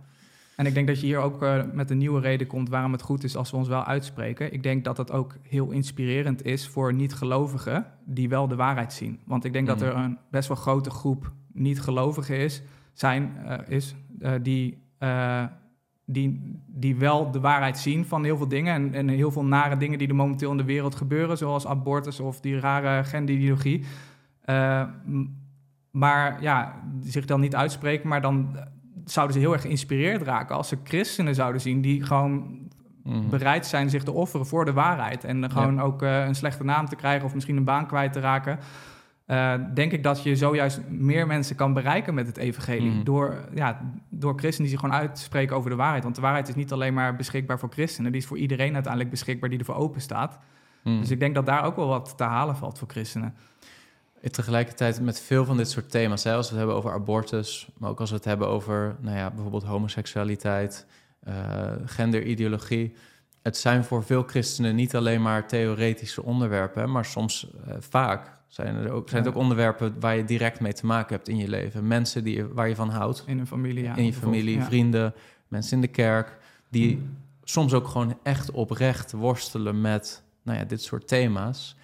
En ik denk dat je hier ook eh, met een nieuwe reden komt waarom het goed is als we ons wel uitspreken. Ik denk dat dat ook heel inspirerend is voor niet-gelovigen die wel de waarheid zien. Want ik denk dat Mm. er een best wel grote groep niet-gelovigen is, zijn, eh, is eh, die, die, die wel de waarheid zien van heel veel dingen. En, en heel veel nare dingen die er momenteel in de wereld gebeuren, zoals abortus of die rare genderideologie. Maar ja, zich dan niet uitspreken, maar dan zouden ze heel erg geïnspireerd raken als ze christenen zouden zien die gewoon Mhm. bereid zijn zich te offeren voor de waarheid. En gewoon ook eh, een slechte naam te krijgen of misschien een baan kwijt te raken. Eh, denk ik dat je zojuist meer mensen kan bereiken met het evangelie. Mhm. Door, ja, door christenen die zich gewoon uitspreken over de waarheid. Want de waarheid is niet alleen maar beschikbaar voor christenen. Die is voor iedereen uiteindelijk beschikbaar die ervoor open staat. Mhm. Dus ik denk dat daar ook wel wat te halen valt voor christenen. Tegelijkertijd met veel van dit soort thema's, hè, als we het hebben over abortus, maar ook als we het hebben over nou ja, bijvoorbeeld homoseksualiteit, eh, genderideologie. Het zijn voor veel christenen niet alleen maar theoretische onderwerpen, hè, maar soms eh, vaak zijn, er ook, zijn het ook onderwerpen waar je direct mee te maken hebt in je leven. Mensen die, waar je van houdt, In een familie, ja. in je familie, ja. vrienden, mensen in de kerk, die soms ook gewoon echt oprecht worstelen met nou ja, dit soort thema's.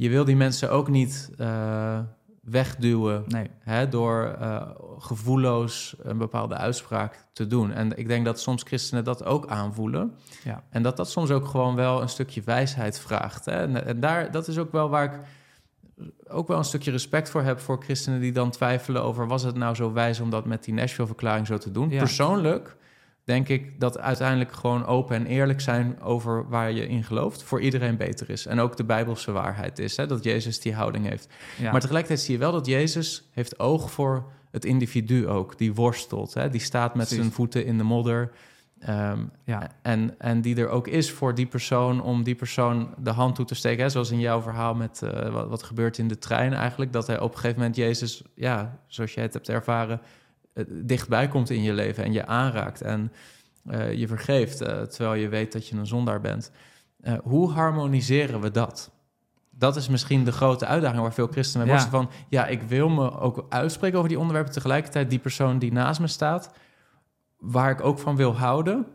Je wil die mensen ook niet eh, wegduwen Nee, hè, door eh, gevoelloos een bepaalde uitspraak te doen. En ik denk dat soms christenen dat ook aanvoelen. Ja. En dat dat soms ook gewoon wel een stukje wijsheid vraagt. Hè? En, en daar, dat is ook wel waar ik ook wel een stukje respect voor heb voor christenen die dan twijfelen over was het nou zo wijs om dat met die Nashville-verklaring zo te doen. Ja. Persoonlijk denk ik dat uiteindelijk gewoon open en eerlijk zijn over waar je in gelooft voor iedereen beter is. En ook de bijbelse waarheid is, hè, dat Jezus die houding heeft. ja. Maar tegelijkertijd zie je wel dat Jezus heeft oog voor het individu ook, die worstelt, hè, die staat met Precies. zijn voeten in de modder. Ehm, ja. en, en die er ook is voor die persoon om die persoon de hand toe te steken. Hè? Zoals in jouw verhaal met eh, wat, wat gebeurt in de trein eigenlijk. Dat hij op een gegeven moment Jezus, ja, zoals jij het hebt ervaren, dichtbij komt in je leven en je aanraakt en eh, je vergeeft, eh, terwijl je weet dat je een zondaar bent. Eh, hoe harmoniseren we dat? Dat is misschien de grote uitdaging waar veel christenen mee Ja. worstelen van... ja, ik wil me ook uitspreken over die onderwerpen... tegelijkertijd die persoon die naast me staat... waar ik ook van wil houden...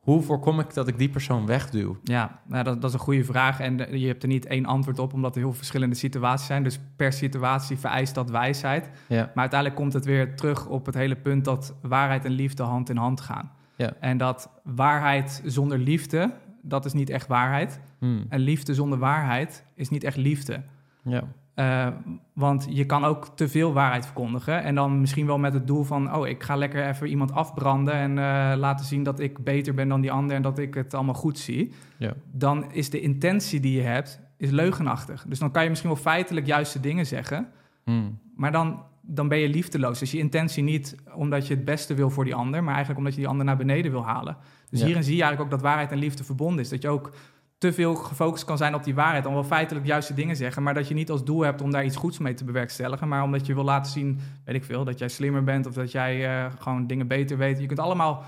hoe voorkom ik dat ik die persoon wegduw? Ja, nou, dat, dat is een goede vraag. En je hebt er niet één antwoord op, omdat er heel verschillende situaties zijn. Dus per situatie vereist dat wijsheid. Ja, Maar uiteindelijk komt het weer terug op het hele punt dat waarheid en liefde hand in hand gaan. Ja. En dat waarheid zonder liefde, dat is niet echt waarheid. Hmm. En liefde zonder waarheid is niet echt liefde. ja. Uh, want je kan ook te veel waarheid verkondigen. En dan misschien wel met het doel van: oh, ik ga lekker even iemand afbranden. En uh, laten zien dat ik beter ben dan die ander en dat ik het allemaal goed zie. Ja. Dan is de intentie die je hebt is leugenachtig. Dus dan kan je misschien wel feitelijk juiste dingen zeggen. Hmm. Maar dan, dan ben je liefdeloos. Dus je intentie niet omdat je het beste wil voor die ander, maar eigenlijk omdat je die ander naar beneden wil halen. Dus Ja. hierin zie je eigenlijk ook dat waarheid en liefde verbonden is. Dat je ook te veel gefocust kan zijn op die waarheid, dan wel feitelijk juiste dingen zeggen, maar dat je niet als doel hebt om daar iets goeds mee te bewerkstelligen, maar omdat je wil laten zien, weet ik veel, dat jij slimmer bent of dat jij eh, gewoon dingen beter weet. Je kunt allemaal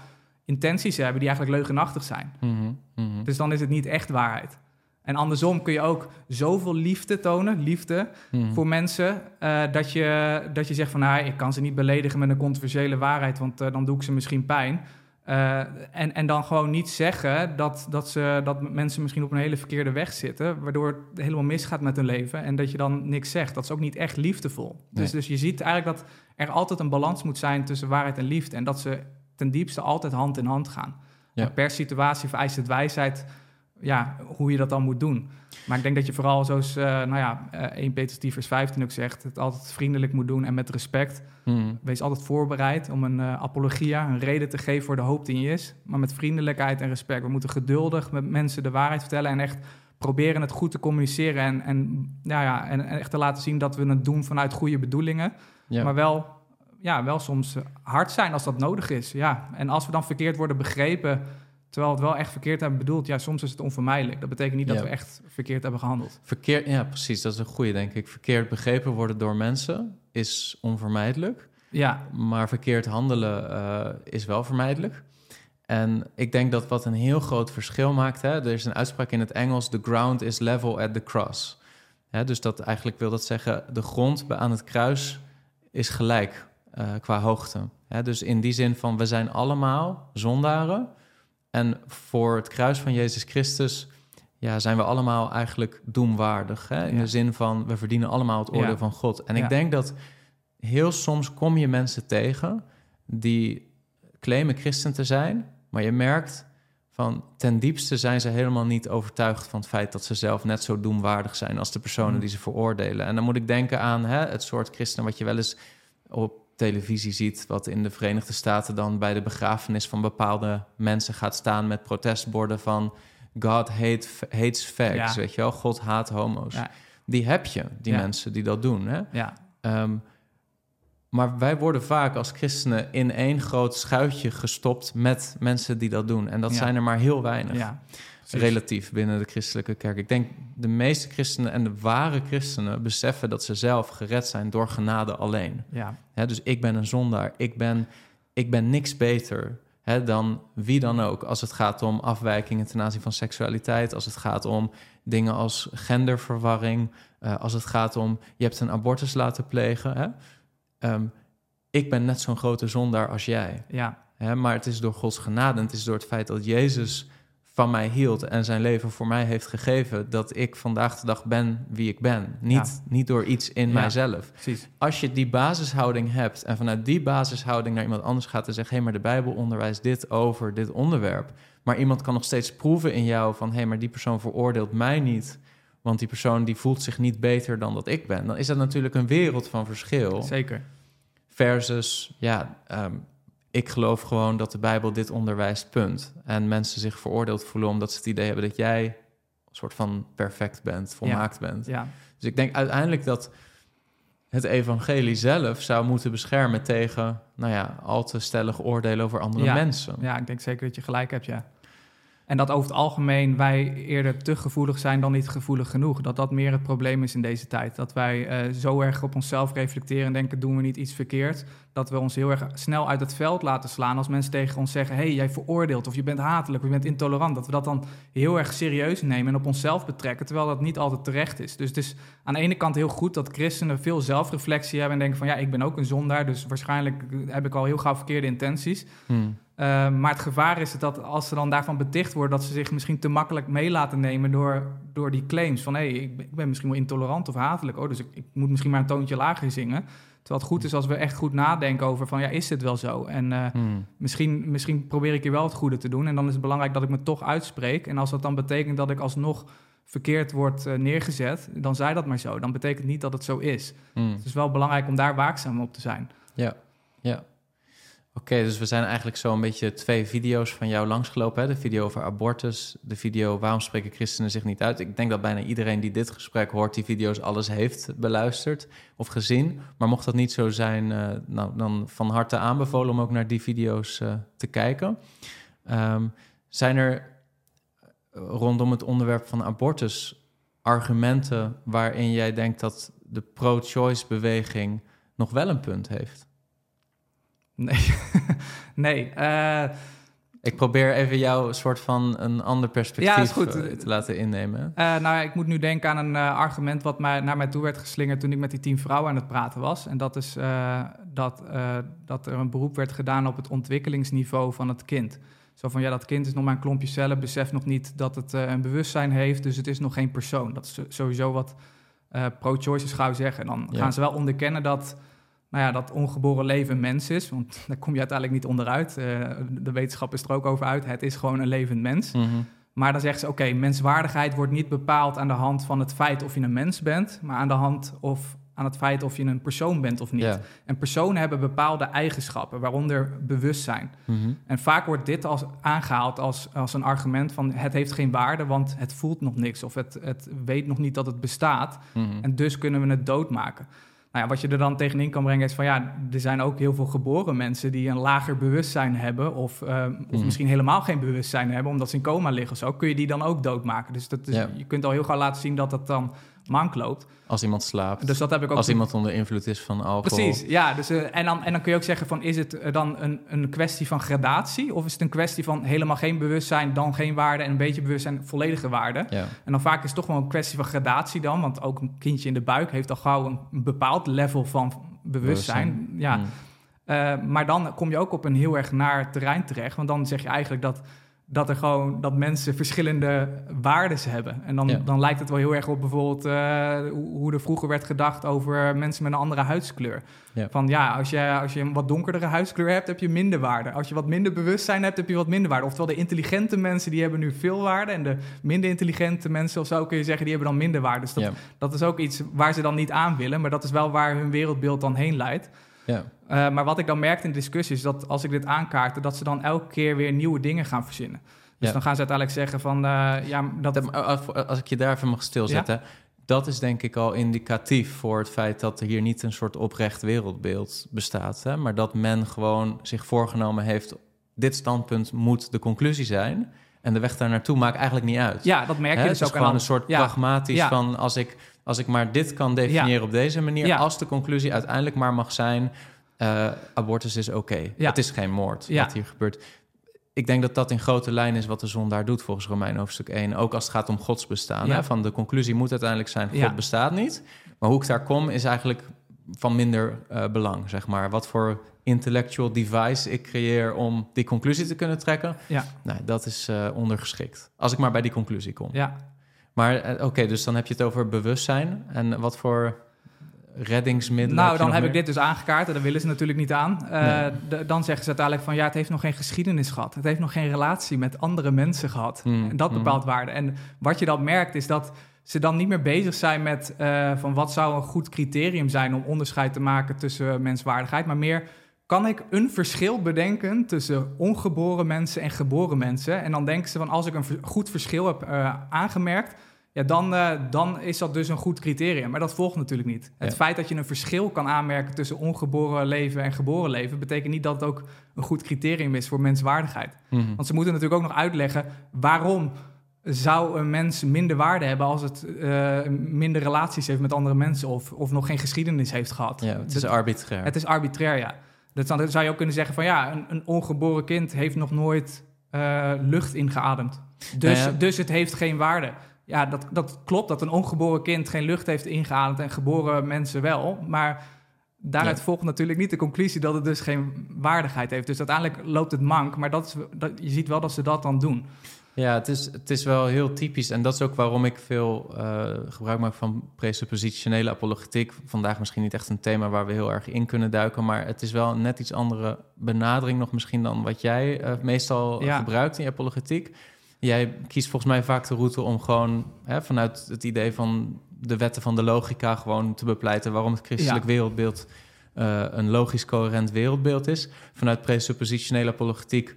intenties hebben die eigenlijk leugenachtig zijn. Mhm, mhm. Dus dan is het niet echt waarheid. En andersom kun je ook zoveel liefde tonen, liefde, Mhm. voor mensen, eh, dat, je, dat je zegt van, nou, ik kan ze niet beledigen met een controversiële waarheid, want eh, dan doe ik ze misschien pijn. Eh, en, en dan gewoon niet zeggen dat, dat, ze, dat mensen misschien op een hele verkeerde weg zitten, waardoor het helemaal misgaat met hun leven en dat je dan niks zegt. Dat is ook niet echt liefdevol. Dus, Nee. dus je ziet eigenlijk dat er altijd een balans moet zijn tussen waarheid en liefde en dat ze ten diepste altijd hand in hand gaan. Ja. Per situatie vereist het wijsheid ja, hoe je dat dan moet doen. Maar ik denk dat je vooral, zoals eh, nou ja, eh 1 Petrus 10 vers 15 ook zegt, het altijd vriendelijk moet doen en met respect. Mhm. Wees altijd voorbereid om een eh, apologia, een reden te geven voor de hoop die in je is. Maar met vriendelijkheid en respect. We moeten geduldig met mensen de waarheid vertellen en echt proberen het goed te communiceren. En, en, ja, ja, en, en echt te laten zien dat we het doen vanuit goede bedoelingen. Maar wel, ja, wel soms hard zijn als dat nodig is. Ja. En als we dan verkeerd worden begrepen, terwijl het wel echt verkeerd hebben bedoeld, ja, soms is het onvermijdelijk. Dat betekent niet dat Ja. we echt verkeerd hebben gehandeld. Verkeerd, ja, precies. Dat is een goede, denk ik. Verkeerd begrepen worden door mensen is onvermijdelijk. Ja, Maar verkeerd handelen eh, is wel vermijdelijk. En ik denk dat wat een heel groot verschil maakt... Hè, er is een uitspraak in het Engels... the ground is level at the cross. Hè, dus dat eigenlijk wil dat zeggen... de grond aan het kruis is gelijk eh, qua hoogte. Hè, dus in die zin van... we zijn allemaal zondaren... en voor het kruis van Jezus Christus... Ja, zijn we allemaal eigenlijk doemwaardig. Hè? In Ja. de zin van, we verdienen allemaal het oordeel Ja. van God. En Ja. ik denk dat heel soms kom je mensen tegen die claimen christen te zijn, maar je merkt van ten diepste zijn ze helemaal niet overtuigd van het feit dat ze zelf net zo doemwaardig zijn als de personen Mm. die ze veroordelen. En dan moet ik denken aan hè, het soort christenen wat je wel eens op televisie ziet, wat in de Verenigde Staten dan bij de begrafenis van bepaalde mensen gaat staan met protestborden van God hate, hates fags, Ja. weet je wel, God haat homo's. Ja. Die heb je, die Ja. mensen die dat doen. Hè? ja, Ehm, maar wij worden vaak als christenen in één groot schuitje gestopt met mensen die dat doen. En dat zijn er maar heel weinig, ja. Precies. relatief binnen de christelijke kerk. Ik denk de meeste christenen en de ware christenen beseffen dat ze zelf gered zijn door genade alleen. Ja, dus ik ben een zondaar, ik ben, ik ben niks beter dan wie dan ook. Als het gaat om afwijkingen ten aanzien van seksualiteit, als het gaat om dingen als genderverwarring, eh, als het gaat om je hebt een abortus laten plegen. Ehm, ik ben net zo'n grote zondaar als jij. ja? Maar het is door Gods genade en het is door het feit dat Jezus van mij hield en zijn leven voor mij heeft gegeven, dat ik vandaag de dag ben wie ik ben. Niet, niet door iets in Ja. mijzelf precies. als je die basishouding hebt en vanuit die basishouding naar iemand anders gaat en zegt: hé, hey, maar de Bijbel onderwijst dit over dit onderwerp. Maar iemand kan nog steeds proeven in jou van: hé, hey, maar die persoon veroordeelt mij niet, want die persoon die voelt zich niet beter dan dat ik ben. Dan is dat natuurlijk een wereld van verschil. Zeker. Versus, ja, ehm, ik geloof gewoon dat de Bijbel dit onderwijst, punt. En mensen zich veroordeeld voelen omdat ze het idee hebben dat jij een soort van perfect bent, volmaakt bent. Ja, Dus ik denk uiteindelijk dat het evangelie zelf zou moeten beschermen tegen, nou ja, al te stellige oordelen over andere Ja. mensen. ja, ik denk zeker dat je gelijk hebt, ja. En dat over het algemeen wij eerder te gevoelig zijn dan niet gevoelig genoeg. Dat dat meer het probleem is in deze tijd. Dat wij eh, zo erg op onszelf reflecteren en denken, doen we niet iets verkeerd? Dat we ons heel erg snel uit het veld laten slaan als mensen tegen ons zeggen... hé, hey, jij veroordeelt of je bent hatelijk of je bent intolerant. Dat we dat dan heel erg serieus nemen en op onszelf betrekken... terwijl dat niet altijd terecht is. Dus het is aan de ene kant heel goed dat christenen veel zelfreflectie hebben... en denken van ja, ik ben ook een zondaar... dus waarschijnlijk heb ik al heel gauw verkeerde intenties... Hmm. Uh, maar het gevaar is dat als ze dan daarvan beticht worden, dat ze zich misschien te makkelijk mee laten nemen door, door die claims van hé, hey, ik, ben- ik ben misschien wel intolerant of hatelijk, oh, dus ik, ik moet misschien maar een toontje lager zingen. Terwijl het goed is als we echt goed nadenken over van ja, is dit wel zo? En uh, Hmm. misschien, misschien probeer ik hier wel het goede te doen en dan is het belangrijk dat ik me toch uitspreek. En als dat dan betekent dat ik alsnog verkeerd wordt eh, neergezet, dan zij dat maar zo. Dan betekent niet dat het zo is. Mm. Het is wel belangrijk om daar waakzaam op te zijn. Ja, ja. Oké, dus we zijn eigenlijk zo een beetje twee video's van jou langsgelopen. Hè? De video over abortus, de video waarom spreken christenen zich niet uit. Ik denk dat bijna iedereen die dit gesprek hoort, die video's alles heeft beluisterd of gezien. Maar mocht dat niet zo zijn, eh, nou, dan van harte aanbevolen om ook naar die video's eh, te kijken. Ehm, zijn er eh, rondom het onderwerp van abortus argumenten waarin jij denkt dat de pro-choice beweging nog wel een punt heeft? Nee, nee. eh, Ik probeer even jou een soort van een ander perspectief Ja, eh, te laten innemen. eh, nou, ik moet nu denken aan een argument wat mij, naar mij toe werd geslingerd toen ik met die tien vrouwen aan het praten was. En dat is dat, dat er een beroep werd gedaan op het ontwikkelingsniveau van het kind. Zo van, ja, dat kind is nog maar een klompje cellen, beseft nog niet dat het een bewustzijn heeft, dus het is nog geen persoon. Dat is sowieso wat pro-choicers gauw zeggen. En dan Ja. gaan ze wel onderkennen dat, nou ja, dat ongeboren leven mens is, want daar kom je uiteindelijk niet onderuit. Eh, de wetenschap is er ook over uit, het is gewoon een levend mens. Mhm. Maar dan zeggen ze, oké, menswaardigheid wordt niet bepaald aan de hand van het feit of je een mens bent, maar aan de hand of aan het feit of je een persoon bent of niet. En personen hebben bepaalde eigenschappen, waaronder bewustzijn. Mhm. En vaak wordt dit als aangehaald als, als een argument van het heeft geen waarde, want het voelt nog niks of het, het weet nog niet dat het bestaat. Mhm. En dus kunnen we het doodmaken. Nou ja, wat je er dan tegenin kan brengen is van ja, er zijn ook heel veel geboren mensen die een lager bewustzijn hebben of, eh, of Mhm. misschien helemaal geen bewustzijn hebben omdat ze in coma liggen of zo. Kun je die dan ook doodmaken? Dus dat is, Ja. je kunt al heel gauw laten zien dat dat dan mank loopt. Als iemand slaapt. Dus dat heb ik ook als iemand onder invloed is van alcohol. Precies, ja. Dus, eh, en, dan, en dan kun je ook zeggen van, is het eh, dan een, een kwestie van gradatie? Of is het een kwestie van helemaal geen bewustzijn, dan geen waarde... en een beetje bewustzijn, volledige waarde? Ja. En dan vaak is het toch wel een kwestie van gradatie dan... want ook een kindje in de buik heeft al gauw een, een bepaald level van bewustzijn. Ja. Mhm. Eh, maar dan kom je ook op een heel erg naar terrein terecht... want dan zeg je eigenlijk dat... Dat er gewoon dat mensen verschillende waardes hebben. En dan, Ja. dan lijkt het wel heel erg op bijvoorbeeld eh, hoe hoe er vroeger werd gedacht over mensen met een andere huidskleur. Ja. Van ja, als je, als je een wat donkerdere huidskleur hebt, heb je minder waarde. Als je wat minder bewustzijn hebt, heb je wat minder waarde. Oftewel, de intelligente mensen die hebben nu veel waarde. En de minder intelligente mensen, of zo kun je zeggen, die hebben dan minder waarde. Dus dat, Ja. dat is ook iets waar ze dan niet aan willen. Maar dat is wel waar hun wereldbeeld dan heen leidt. Ja. Eh, maar wat ik dan merkte in de discussies, is dat als ik dit aankaartte, dat ze dan elke keer weer nieuwe dingen gaan verzinnen. Dus Ja. dan gaan ze uiteindelijk zeggen van, eh, ja, dat... Maar als- ik je daar even mag stilzetten. Dat is denk ik al indicatief voor het feit dat er hier niet een soort oprecht wereldbeeld bestaat. Hè? Maar dat men gewoon zich voorgenomen heeft... dit standpunt moet de conclusie zijn. En de weg daar naartoe maakt eigenlijk niet uit. ja, dat merk je Hè? dus het is ook aan gewoon een soort pragmatisch van... Als ik, als ik maar dit kan definiëren op deze manier... Ja. als de conclusie uiteindelijk maar mag zijn... eh, abortus is oké. Ja. Het is geen moord wat hier gebeurt. Ik denk dat dat in grote lijnen is wat de zondaar doet volgens Romein hoofdstuk 1. Ook als het gaat om Gods bestaan. Hè? Van de conclusie moet uiteindelijk zijn, God bestaat niet. Maar hoe ik daar kom is eigenlijk van minder eh, belang, zeg maar. Wat voor intellectual device ik creëer om die conclusie te kunnen trekken... Ja, Nou, dat is eh, ondergeschikt. Als ik maar bij die conclusie kom. ja. Maar eh, oké, dus dan heb je het over bewustzijn. En wat voor reddingsmiddelen Nou, dan heb ik dit dus aangekaart en daar willen ze natuurlijk niet aan. Eh, Nee. dan zeggen ze uiteindelijk van ja, het heeft nog geen geschiedenis gehad. Het heeft nog geen relatie met andere mensen gehad. Hmm, En dat hmm. bepaalt waarde. En wat je dan merkt is dat ze dan niet meer bezig zijn met eh, van wat zou een goed criterium zijn om onderscheid te maken tussen menswaardigheid, maar meer kan ik een verschil bedenken tussen ongeboren mensen en geboren mensen? En dan denken ze van als ik een goed verschil heb eh, aangemerkt, ja, dan, eh, dan is dat dus een goed criterium. Maar dat volgt natuurlijk niet. Het feit dat je een verschil kan aanmerken tussen ongeboren leven en geboren leven, betekent niet dat het ook een goed criterium is voor menswaardigheid. Mhm. Want ze moeten natuurlijk ook nog uitleggen waarom zou een mens minder waarde hebben als het eh, minder relaties heeft met andere mensen of, of nog geen geschiedenis heeft gehad. Ja, het is Dat- arbitrair. het is arbitrair, ja. Dus dan zou je ook kunnen zeggen van ja, een, een ongeboren kind heeft nog nooit eh, lucht ingeademd. Dus, Nou ja. dus het heeft geen waarde. Ja, dat, dat klopt dat een ongeboren kind geen lucht heeft ingeademd en geboren mensen wel. Maar daaruit Ja. volgt natuurlijk niet de conclusie dat het dus geen waardigheid heeft. Dus uiteindelijk loopt het mank, maar dat is, dat, je ziet wel dat ze dat dan doen. Ja, het is, het is wel heel typisch. En dat is ook waarom ik veel eh, gebruik maak van presuppositionele apologetiek. Vandaag misschien niet echt een thema waar we heel erg in kunnen duiken. Maar het is wel een net iets andere benadering nog misschien dan wat jij eh, meestal Ja. gebruikt in je apologetiek. Jij kiest volgens mij vaak de route om gewoon hè, vanuit het idee van de wetten van de logica gewoon te bepleiten waarom het christelijk wereldbeeld uh, een logisch coherent wereldbeeld is. Vanuit presuppositionele apologetiek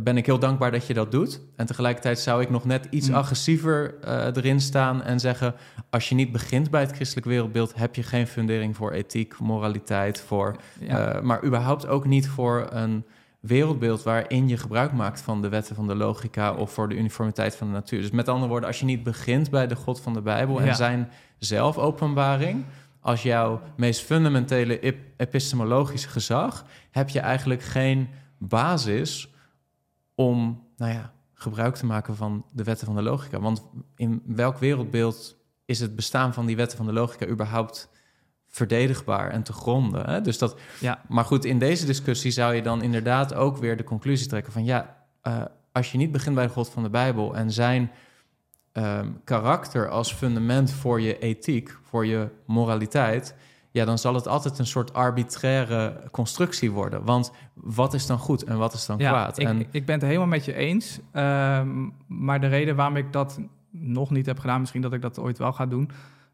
ben ik heel dankbaar dat je dat doet. En tegelijkertijd zou ik nog net iets mm. agressiever uh, erin staan en zeggen: als je niet begint bij het christelijk wereldbeeld, heb je geen fundering voor ethiek, moraliteit, voor, ja. maar überhaupt ook niet voor een wereldbeeld waarin je gebruik maakt van de wetten van de logica of voor de uniformiteit van de natuur. Dus met andere woorden, als je niet begint bij de God van de Bijbel en zijn zelfopenbaring, als jouw meest fundamentele epistemologische gezag, heb je eigenlijk geen basis om, nou ja, gebruik te maken van de wetten van de logica. Want in welk wereldbeeld is het bestaan van die wetten van de logica überhaupt verdedigbaar en te gronden. Hè? Dus dat, ja. Maar goed, in deze discussie zou je dan inderdaad ook weer de conclusie trekken van ja, uh, als je niet begint bij de God van de Bijbel en zijn um, karakter als fundament voor je ethiek, voor je moraliteit, ja, dan zal het altijd een soort arbitraire constructie worden. Want wat is dan goed en wat is dan ja, kwaad? Ik, en... ik ben het helemaal met je eens. Um, maar de reden waarom ik dat nog niet heb gedaan, misschien dat ik dat ooit wel ga doen,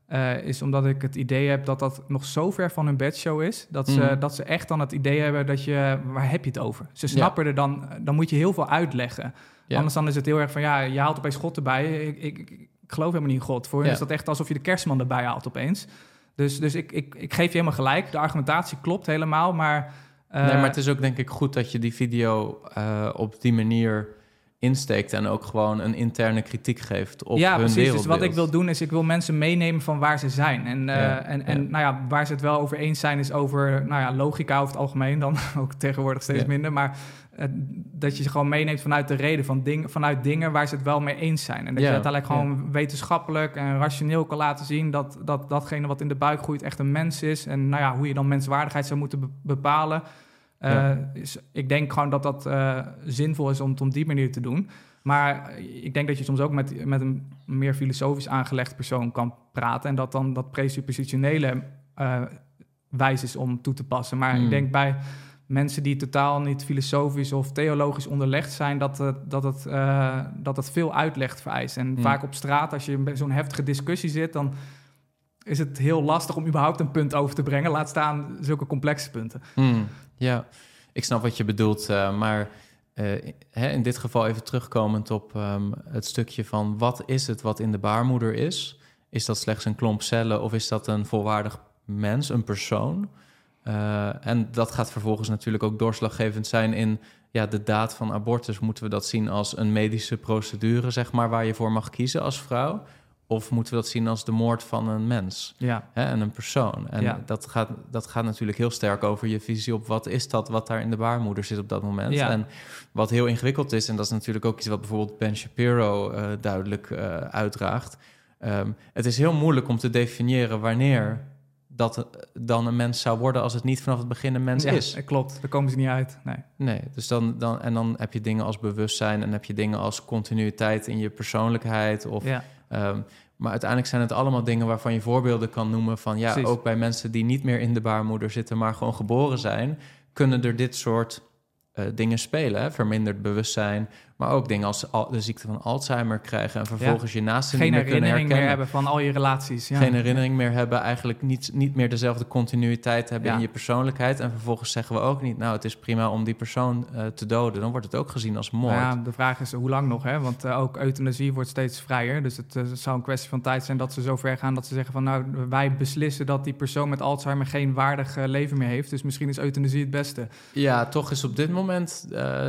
uh, is omdat ik het idee heb dat dat nog zo ver van hun bedshow is. Dat ze, mm. dat ze echt dan het idee hebben dat je... Waar heb je het over? Ze snappen er dan... Dan moet je heel veel uitleggen. Ja. Anders dan is het heel erg van... Ja, je haalt opeens God erbij. Ik, ik, ik geloof helemaal niet in God. Voor hen is dat echt alsof je de kerstman erbij haalt opeens. Dus, dus ik, ik, ik geef je helemaal gelijk. De argumentatie klopt helemaal, maar... Uh, nee, maar het is ook denk ik goed dat je die video uh, op die manier insteekt en ook gewoon een interne kritiek geeft op ja, hun precies. Dus wat ik wil doen is, ik wil mensen meenemen van waar ze zijn. En, uh, ja, en, en nou ja, waar ze het wel over eens zijn, is over nou ja, logica over het algemeen dan, ook tegenwoordig steeds minder. Maar dat je ze gewoon meeneemt vanuit de reden van dingen, vanuit dingen waar ze het wel mee eens zijn. En dat je uiteindelijk gewoon wetenschappelijk en rationeel kan laten zien dat, dat datgene wat in de buik groeit echt een mens is. En nou ja, hoe je dan menswaardigheid zou moeten be bepalen. Uh, is, ik denk gewoon dat dat uh, zinvol is om het op die manier te doen. Maar ik denk dat je soms ook met, met een meer filosofisch aangelegd persoon kan praten. En dat dan dat presuppositionele uh, wijs is om toe te passen. Maar mm. ik denk bij mensen die totaal niet filosofisch of theologisch onderlegd zijn, dat, het, dat, het, dat het veel uitleg vereist. En mm. vaak op straat, als je in zo'n heftige discussie zit, dan is het heel lastig om überhaupt een punt over te brengen. Laat staan zulke complexe punten. Mm. Ja, ik snap wat je bedoelt, uh, maar uh, hè, in dit geval even terugkomend op um, het stukje van wat is het wat in de baarmoeder is? Is dat slechts een klomp cellen of is dat een volwaardig mens, een persoon? Uh, en dat gaat vervolgens natuurlijk ook doorslaggevend zijn in ja, de daad van abortus. Moeten we dat zien als een medische procedure, zeg maar, waar je voor mag kiezen als vrouw? Of moeten we dat zien als de moord van een mens ja. hè, en een persoon? En ja. dat, gaat, dat gaat natuurlijk heel sterk over je visie op wat is dat wat daar in de baarmoeder zit op dat moment. Ja. En wat heel ingewikkeld is, en dat is natuurlijk ook iets wat bijvoorbeeld Ben Shapiro uh, duidelijk uh, uitdraagt. Um, het is heel moeilijk om te definiëren wanneer dat dan een mens zou worden als het niet vanaf het begin een mens ja, is. Klopt, daar komen ze niet uit. Nee, nee dus dan, dan, en dan heb je dingen als bewustzijn en heb je dingen als continuïteit in je persoonlijkheid of ja. Um, maar uiteindelijk zijn het allemaal dingen waarvan je voorbeelden kan noemen van ja, Precies. ook bij mensen die niet meer in de baarmoeder zitten, maar gewoon geboren zijn, kunnen er dit soort uh, dingen spelen. Hè? Verminderd bewustzijn, maar ook dingen als de ziekte van Alzheimer krijgen en vervolgens ja. je naasten Geen niet meer kunnen herkennen. meer hebben van al je relaties. Ja. Geen herinnering meer hebben, eigenlijk niet, niet meer dezelfde continuïteit hebben ja. in je persoonlijkheid. En vervolgens zeggen we ook niet, nou het is prima om die persoon uh, te doden. Dan wordt het ook gezien als moord. Ja, de vraag is hoe lang nog, hè? want uh, ook euthanasie wordt steeds vrijer. Dus het, uh, het, zou een kwestie van tijd zijn dat ze zo ver gaan dat ze zeggen van nou wij beslissen dat die persoon met Alzheimer geen waardig leven meer heeft. Dus misschien is euthanasie het beste. Ja, toch is op dit moment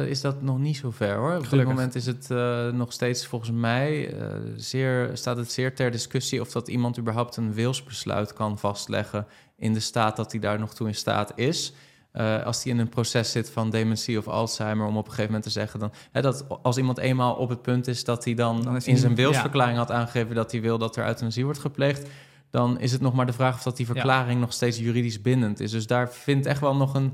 is dat nog niet zo ver hoor. Op dit moment is het uh, nog steeds volgens mij uh, zeer, staat het zeer ter discussie of dat iemand überhaupt een wilsbesluit kan vastleggen in de staat dat hij daar nog toe in staat is. Uh, als hij in een proces zit van dementie of Alzheimer, om op een gegeven moment te zeggen dan, hè, dat als iemand eenmaal op het punt is dat hij dan, dan in zijn wilsverklaring ja. had aangegeven dat hij wil dat er euthanasie wordt gepleegd, dan is het nog maar de vraag of dat die verklaring ja. nog steeds juridisch bindend is. Dus daar vindt echt wel nog een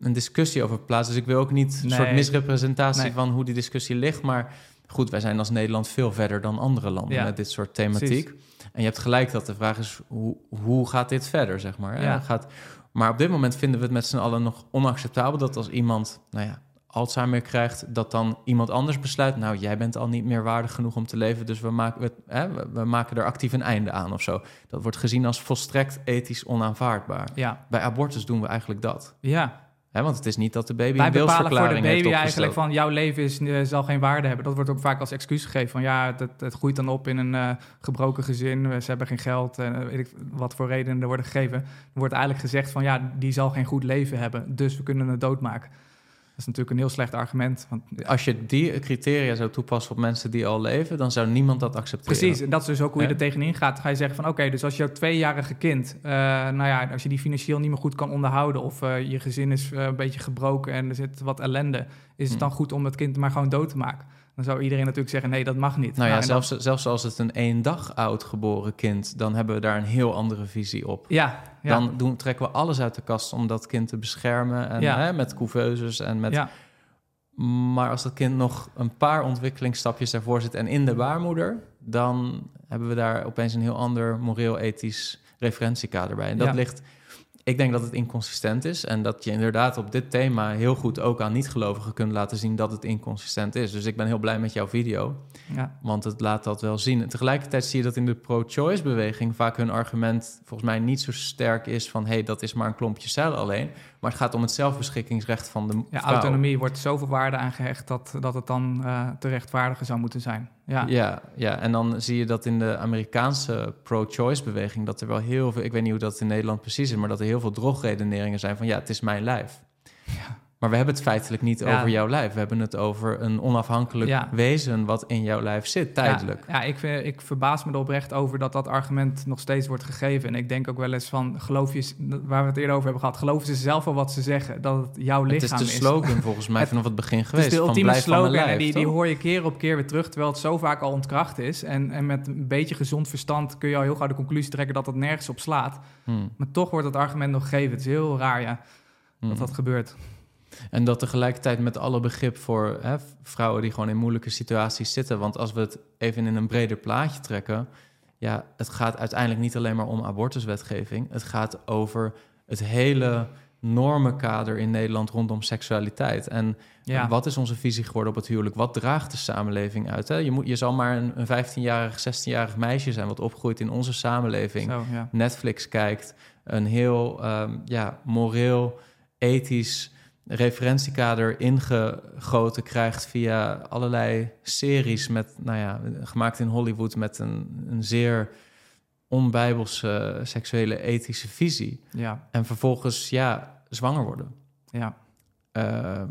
een discussie over plaats. Dus ik wil ook niet een soort misrepresentatie nee. van hoe die discussie ligt. Maar goed, wij zijn als Nederland veel verder dan andere landen ja. met dit soort thematiek. Precies. En je hebt gelijk dat de vraag is, hoe, hoe gaat dit verder, zeg maar? Ja. Gaat, maar op dit moment vinden we het met z'n allen nog onacceptabel... dat als iemand, nou ja, Alzheimer krijgt, dat dan iemand anders besluit, nou, jij bent al niet meer waardig genoeg om te leven, dus we maken, hè, we, we maken er actief een einde aan of zo. Dat wordt gezien als volstrekt ethisch onaanvaardbaar. Ja, Bij abortus doen we eigenlijk dat. ja. Want het is niet dat de baby Wij een voor de baby eigenlijk van jouw leven is, eh, zal geen waarde hebben. Dat wordt ook vaak als excuus gegeven van ja, het, het groeit dan op in een eh, gebroken gezin. eh, Ze hebben geen geld, en weet ik wat voor redenen er worden gegeven. Er wordt eigenlijk gezegd van ja, die zal geen goed leven hebben, dus we kunnen het doodmaken. Dat is natuurlijk een heel slecht argument. Want, Als je die criteria zou toepassen op mensen die al leven, dan zou niemand dat accepteren. Precies, en dat is dus ook hoe je er tegenin gaat. Dan ga je zeggen van oké, dus als jouw tweejarige kind, eh, nou ja, als je die financieel niet meer goed kan onderhouden of eh, je gezin is eh, een beetje gebroken en er zit wat ellende, is het Hmm. dan goed om dat kind maar gewoon dood te maken? Dan zou iedereen natuurlijk zeggen nee, dat mag niet. Nou ja, zelfs, zelfs als het een één dag oud geboren kind, dan hebben we daar een heel andere visie op. ja, ja, Dan doen, trekken we alles uit de kast om dat kind te beschermen. En, Ja. hè, met couveuses en met... ja, Maar als dat kind nog een paar ontwikkelingsstapjes daarvoor zit en in de baarmoeder... dan hebben we daar opeens een heel ander moreel-ethisch referentiekader bij. En dat ligt... Ik denk dat het inconsistent is en dat je inderdaad op dit thema heel goed ook aan niet-gelovigen kunt laten zien dat het inconsistent is. Dus ik ben heel blij met jouw video. ja, Want het laat dat wel zien. En tegelijkertijd zie je dat in de pro-choice-beweging vaak hun argument volgens mij niet zo sterk is van hé, hey, dat is maar een klompje cellen alleen. Maar het gaat om het zelfbeschikkingsrecht van de ja, vrouw. autonomie wordt zoveel waarde aangehecht dat, dat het dan eh, te rechtvaardigen zou moeten zijn. Ja, Ja, ja, en dan zie je dat in de Amerikaanse pro-choice-beweging dat er wel heel veel, ik weet niet hoe dat in Nederland precies is, maar dat er heel veel drogredeneringen zijn van ja, het is mijn lijf. Maar we hebben het feitelijk niet Ja. over jouw lijf. We hebben het over een onafhankelijk Ja. wezen wat in jouw lijf zit, tijdelijk. Ja, ja ik, vind, ik verbaas me er oprecht over dat dat argument nog steeds wordt gegeven. En ik denk ook wel eens van, geloof je, waar we het eerder over hebben gehad, geloven ze zelf al wat ze zeggen, dat het jouw Het is lichaam de slogan volgens mij Het- vanaf het begin Het is geweest. de ultieme van slogan lijf, en die, die hoor je keer op keer weer terug, terwijl het zo vaak al ontkracht is. En, en met een beetje gezond verstand kun je al heel gauw de conclusie trekken dat dat nergens op slaat. Hmm, Maar toch wordt het argument nog gegeven. Het is heel raar, ja, hmm. dat dat gebeurt. En dat tegelijkertijd met alle begrip voor hè, vrouwen die gewoon in moeilijke situaties zitten. Want als we het even in een breder plaatje trekken. Ja, het gaat uiteindelijk niet alleen maar om abortuswetgeving. Het gaat over het hele normenkader in Nederland rondom seksualiteit. En Ja, wat is onze visie geworden op het huwelijk? Wat draagt de samenleving uit? Hè? Je, moet, je zal maar een, een 15-jarig, 16-jarig meisje zijn wat opgroeit in onze samenleving. zo, ja. Netflix kijkt, een heel ehm, ja, moreel, ethisch referentiekader ingegoten krijgt via allerlei series met, nou ja, gemaakt in Hollywood met een, een zeer onbijbelse seksuele ethische visie. ja, En vervolgens, ja, zwanger worden. ja. Eh,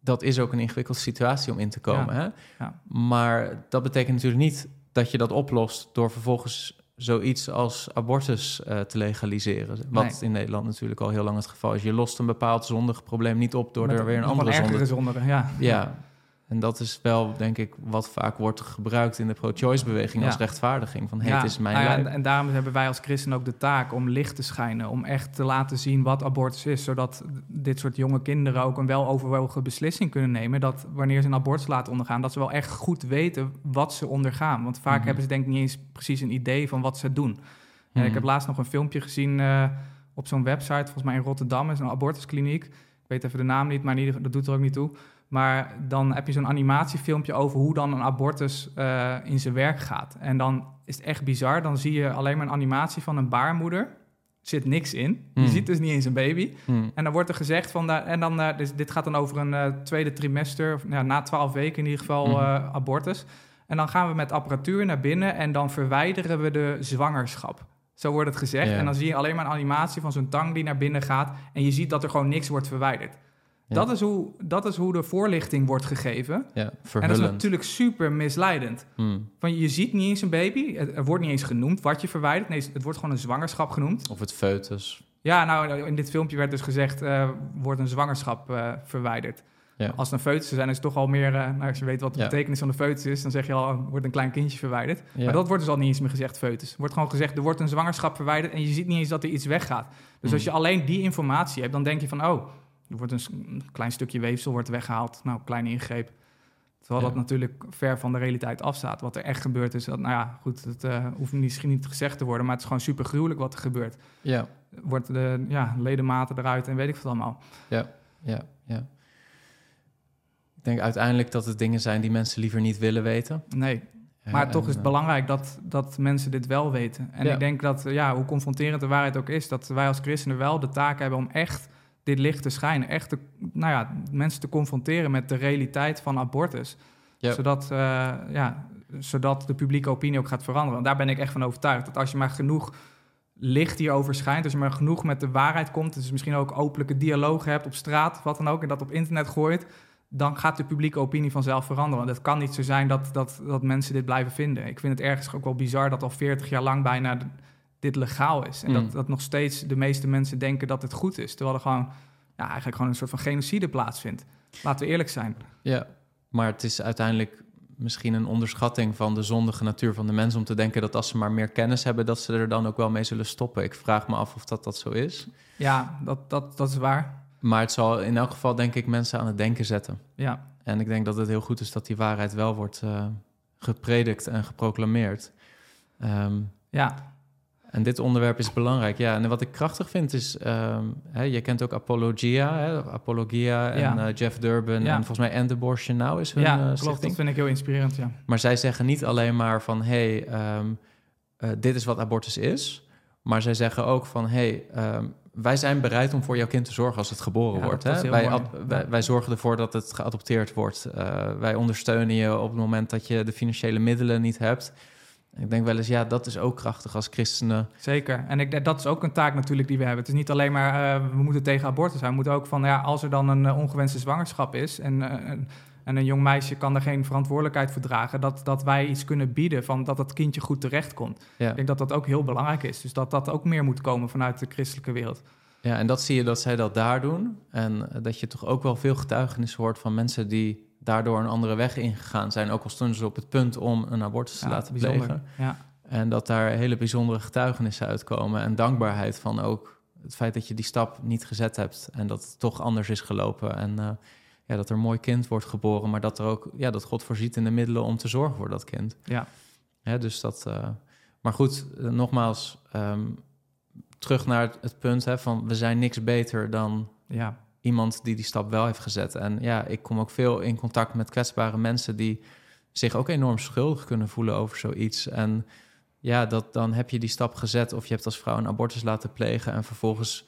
dat is ook een ingewikkelde situatie om in te komen. Ja, Hè? ja. Maar dat betekent natuurlijk niet dat je dat oplost door vervolgens zoiets als abortus eh, te legaliseren. Wat Nee. in Nederland natuurlijk al heel lang het geval is. Je lost een bepaald zondig probleem niet op door Met er weer een andere zonde... zondere, ja. Ja, en dat is wel, denk ik, wat vaak wordt gebruikt in de pro-choice-beweging als Ja. rechtvaardiging. Van, Ja, het is mijn nou ja, en, en daarom hebben wij als christen ook de taak om licht te schijnen. Om echt te laten zien wat abortus is. Zodat dit soort jonge kinderen ook een weloverwogen beslissing kunnen nemen. Dat wanneer ze een abortus laten ondergaan, dat ze wel echt goed weten wat ze ondergaan. Want vaak Mhm. hebben ze denk ik niet eens precies een idee van wat ze doen. Ik Mhm. heb laatst nog een filmpje gezien eh, op zo'n website, volgens mij in Rotterdam, is een abortuskliniek. Ik weet even de naam niet, maar in ieder, dat doet er ook niet toe. Maar dan heb je zo'n animatiefilmpje over hoe dan een abortus eh, in zijn werk gaat. En dan is het echt bizar. Dan zie je alleen maar een animatie van een baarmoeder. Er zit niks in. Je Hmm. ziet dus niet eens een baby. Hmm. En dan wordt er gezegd van... da- en dan, eh, dus dit gaat dan over een eh, tweede trimester... Of, nou, na twaalf weken in ieder geval eh, abortus. En dan gaan we met apparatuur naar binnen... en dan verwijderen we de zwangerschap. Zo wordt het gezegd. Ja. En dan zie je alleen maar een animatie van zo'n tang die naar binnen gaat... en je ziet dat er gewoon niks wordt verwijderd. Dat, is hoe, dat is hoe de voorlichting wordt gegeven. Ja, En dat is natuurlijk super misleidend. Hmm. Van, je ziet niet eens een baby. Het, er wordt niet eens genoemd wat je verwijdert. Nee, het wordt gewoon een zwangerschap genoemd. Of het foetus. Ja, nou, in dit filmpje werd dus gezegd... eh, wordt een zwangerschap eh, verwijderd. Ja. Als het een foetus zijn, is het toch al meer... eh, nou, als je weet wat de Ja. betekenis van de foetus is... dan zeg je al, er wordt een klein kindje verwijderd. Ja. Maar dat wordt dus al niet eens meer gezegd foetus. Er wordt gewoon gezegd, er wordt een zwangerschap verwijderd... en je ziet niet eens dat er iets weggaat. Dus Hmm. als je alleen die informatie hebt, dan denk je van... oh, er wordt een, klein stukje weefsel wordt weggehaald. Nou, kleine ingreep. Terwijl Ja. dat natuurlijk ver van de realiteit afstaat. Wat er echt gebeurt is, dat, nou ja, goed, het eh, hoeft misschien niet gezegd te worden... maar het is gewoon super gruwelijk wat er gebeurt. Ja, Wordt de ja, ledematen eruit en weet ik wat allemaal. ja, ja, ja. denk uiteindelijk dat het dingen zijn die mensen liever niet willen weten. Nee, maar toch is het belangrijk dat, dat mensen dit wel weten. En ik denk dat, ja, hoe confronterend de waarheid ook is, dat wij als christenen wel de taak hebben om echt dit licht te schijnen. Echt te, nou ja, mensen te confronteren met de realiteit van abortus. Zodat, uh, ja, zodat de publieke opinie ook gaat veranderen. En daar ben ik echt van overtuigd. Dat als je maar genoeg licht hierover schijnt, als je maar genoeg met de waarheid komt, dus misschien ook openlijke dialogen hebt op straat, wat dan ook, en dat op internet gooit, dan gaat de publieke opinie vanzelf veranderen. Want het kan niet zo zijn dat, dat, dat mensen dit blijven vinden. Ik vind het ergens ook wel bizar dat al 40 jaar lang bijna dit legaal is. En dat, mm. dat nog steeds de meeste mensen denken dat het goed is. Terwijl er gewoon ja, eigenlijk gewoon een soort van genocide plaatsvindt. Laten we eerlijk zijn. Ja, maar het is uiteindelijk misschien een onderschatting van de zondige natuur van de mens om te denken dat als ze maar meer kennis hebben, dat ze er dan ook wel mee zullen stoppen. Ik vraag me af of dat, dat zo is. Ja, dat, dat, dat is waar. Maar het zal in elk geval, denk ik, mensen aan het denken zetten. Ja. En ik denk dat het heel goed is dat die waarheid wel wordt uh, gepredikt en geproclameerd. Um, ja. En dit onderwerp is belangrijk. Ja, en wat ik krachtig vind is, um, hè, je kent ook Apologia, hè, Apologia en uh, Jeff Durbin ja. en volgens mij End Abortion Now is hun Ja, uh, klopt. Dat vind ik heel inspirerend, ja. Maar zij zeggen niet alleen maar van, hey, um, uh, dit is wat abortus is. Maar zij zeggen ook van, hey, um, wij zijn bereid om voor jouw kind te zorgen als het geboren wordt. Hè? Wij, wij, wij, zorgen ervoor dat het geadopteerd wordt. Wij ondersteunen je op het moment dat je de financiële middelen niet hebt. Ik denk wel eens, ja, dat is ook krachtig als christenen. Zeker. En ik, dat is ook een taak natuurlijk die we hebben. Het is niet alleen maar, uh, we moeten tegen abortus zijn. We moeten ook van, ja, als er dan een uh, ongewenste zwangerschap is... en, uh, en een jong meisje kan er geen verantwoordelijkheid voor dragen... dat, dat wij iets kunnen bieden van dat dat kindje goed terechtkomt. Ja. Ik denk dat dat ook heel belangrijk is. Dus dat dat ook meer moet komen vanuit de christelijke wereld. Ja, en dat zie je dat zij dat daar doen. En dat je toch ook wel veel getuigenissen hoort van mensen die daardoor een andere weg ingegaan zijn. Ook al stonden ze op het punt om een abortus te laten plegen. Ja. En dat daar hele bijzondere getuigenissen uitkomen. En dankbaarheid van ook het feit dat je die stap niet gezet hebt. En dat het toch anders is gelopen. En uh, ja, dat er een mooi kind wordt geboren. Maar dat er ook, ja, dat God voorziet in de middelen om te zorgen voor dat kind. Ja. ja dus dat. Uh, maar goed, uh, nogmaals, um, terug naar het, het punt hè, van we zijn niks beter dan. Ja iemand die die stap wel heeft gezet. En ja, ik kom ook veel in contact met kwetsbare mensen die zich ook enorm schuldig kunnen voelen over zoiets. En ja, dat, dan heb je die stap gezet of je hebt als vrouw een abortus laten plegen en vervolgens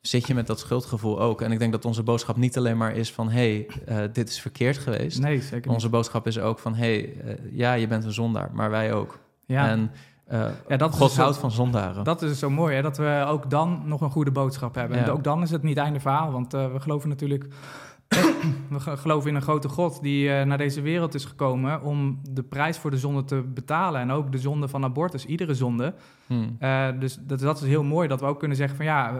zit je met dat schuldgevoel ook. En ik denk dat onze boodschap niet alleen maar is van... hé, hey, uh, dit is verkeerd geweest. Nee, zeker Onze boodschap is ook van... hé, hey, uh, ja, je bent een zondaar, maar wij ook. Ja. En uh, ja, dat God houdt van zondaren. Dat is zo mooi, hè? dat we ook dan nog een goede boodschap hebben. Ja. En ook dan is het niet einde verhaal, want uh, we geloven natuurlijk... we geloven in een grote God die uh, naar deze wereld is gekomen... om de prijs voor de zonde te betalen. En ook de zonde van abortus, iedere zonde. Hmm. dus dat, dat is heel mooi, dat we ook kunnen zeggen van... ja,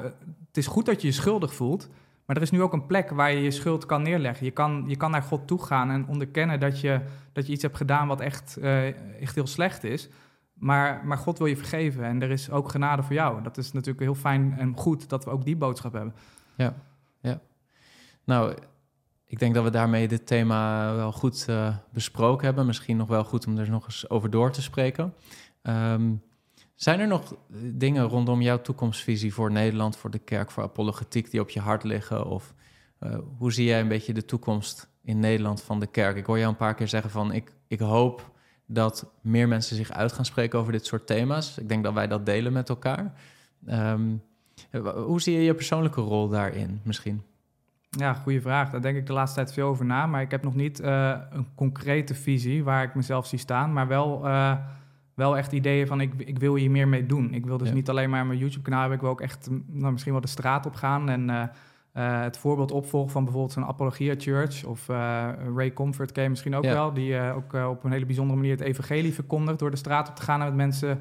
het is goed dat je je schuldig voelt... Maar er is nu ook een plek waar je je schuld kan neerleggen. Je kan, je kan naar God toe gaan en onderkennen dat je, dat je iets hebt gedaan wat echt, echt heel slecht is... Maar, maar God wil je vergeven en er is ook genade voor jou. Dat is natuurlijk heel fijn en goed dat we ook die boodschap hebben. Ja, ja. Nou, ik denk dat we daarmee dit thema wel goed uh, besproken hebben. Misschien nog wel goed om er nog eens over door te spreken. Um, zijn er nog dingen rondom jouw toekomstvisie voor Nederland, voor de kerk, voor apologetiek die op je hart liggen? Of uh, hoe zie jij een beetje de toekomst in Nederland van de kerk? Ik hoor jou een paar keer zeggen van ik, ik hoop dat meer mensen zich uit gaan spreken over dit soort thema's. Ik denk dat wij dat delen met elkaar. Um, hoe zie je je persoonlijke rol daarin misschien? Ja, goede vraag. Daar denk ik de laatste tijd veel over na. Maar ik heb nog niet uh, een concrete visie waar ik mezelf zie staan. Maar wel, uh, wel echt ideeën van ik, ik wil hier meer mee doen. Ik wil dus ja. niet alleen maar mijn YouTube-kanaal hebben. Ik wil ook echt nou, misschien wel de straat op gaan. En uh, uh, het voorbeeld opvolgen van bijvoorbeeld zo'n Apologia Church of uh, Ray Comfort ken je misschien ook ja. wel, die uh, ook op een hele bijzondere manier het evangelie verkondigt door de straat op te gaan en met mensen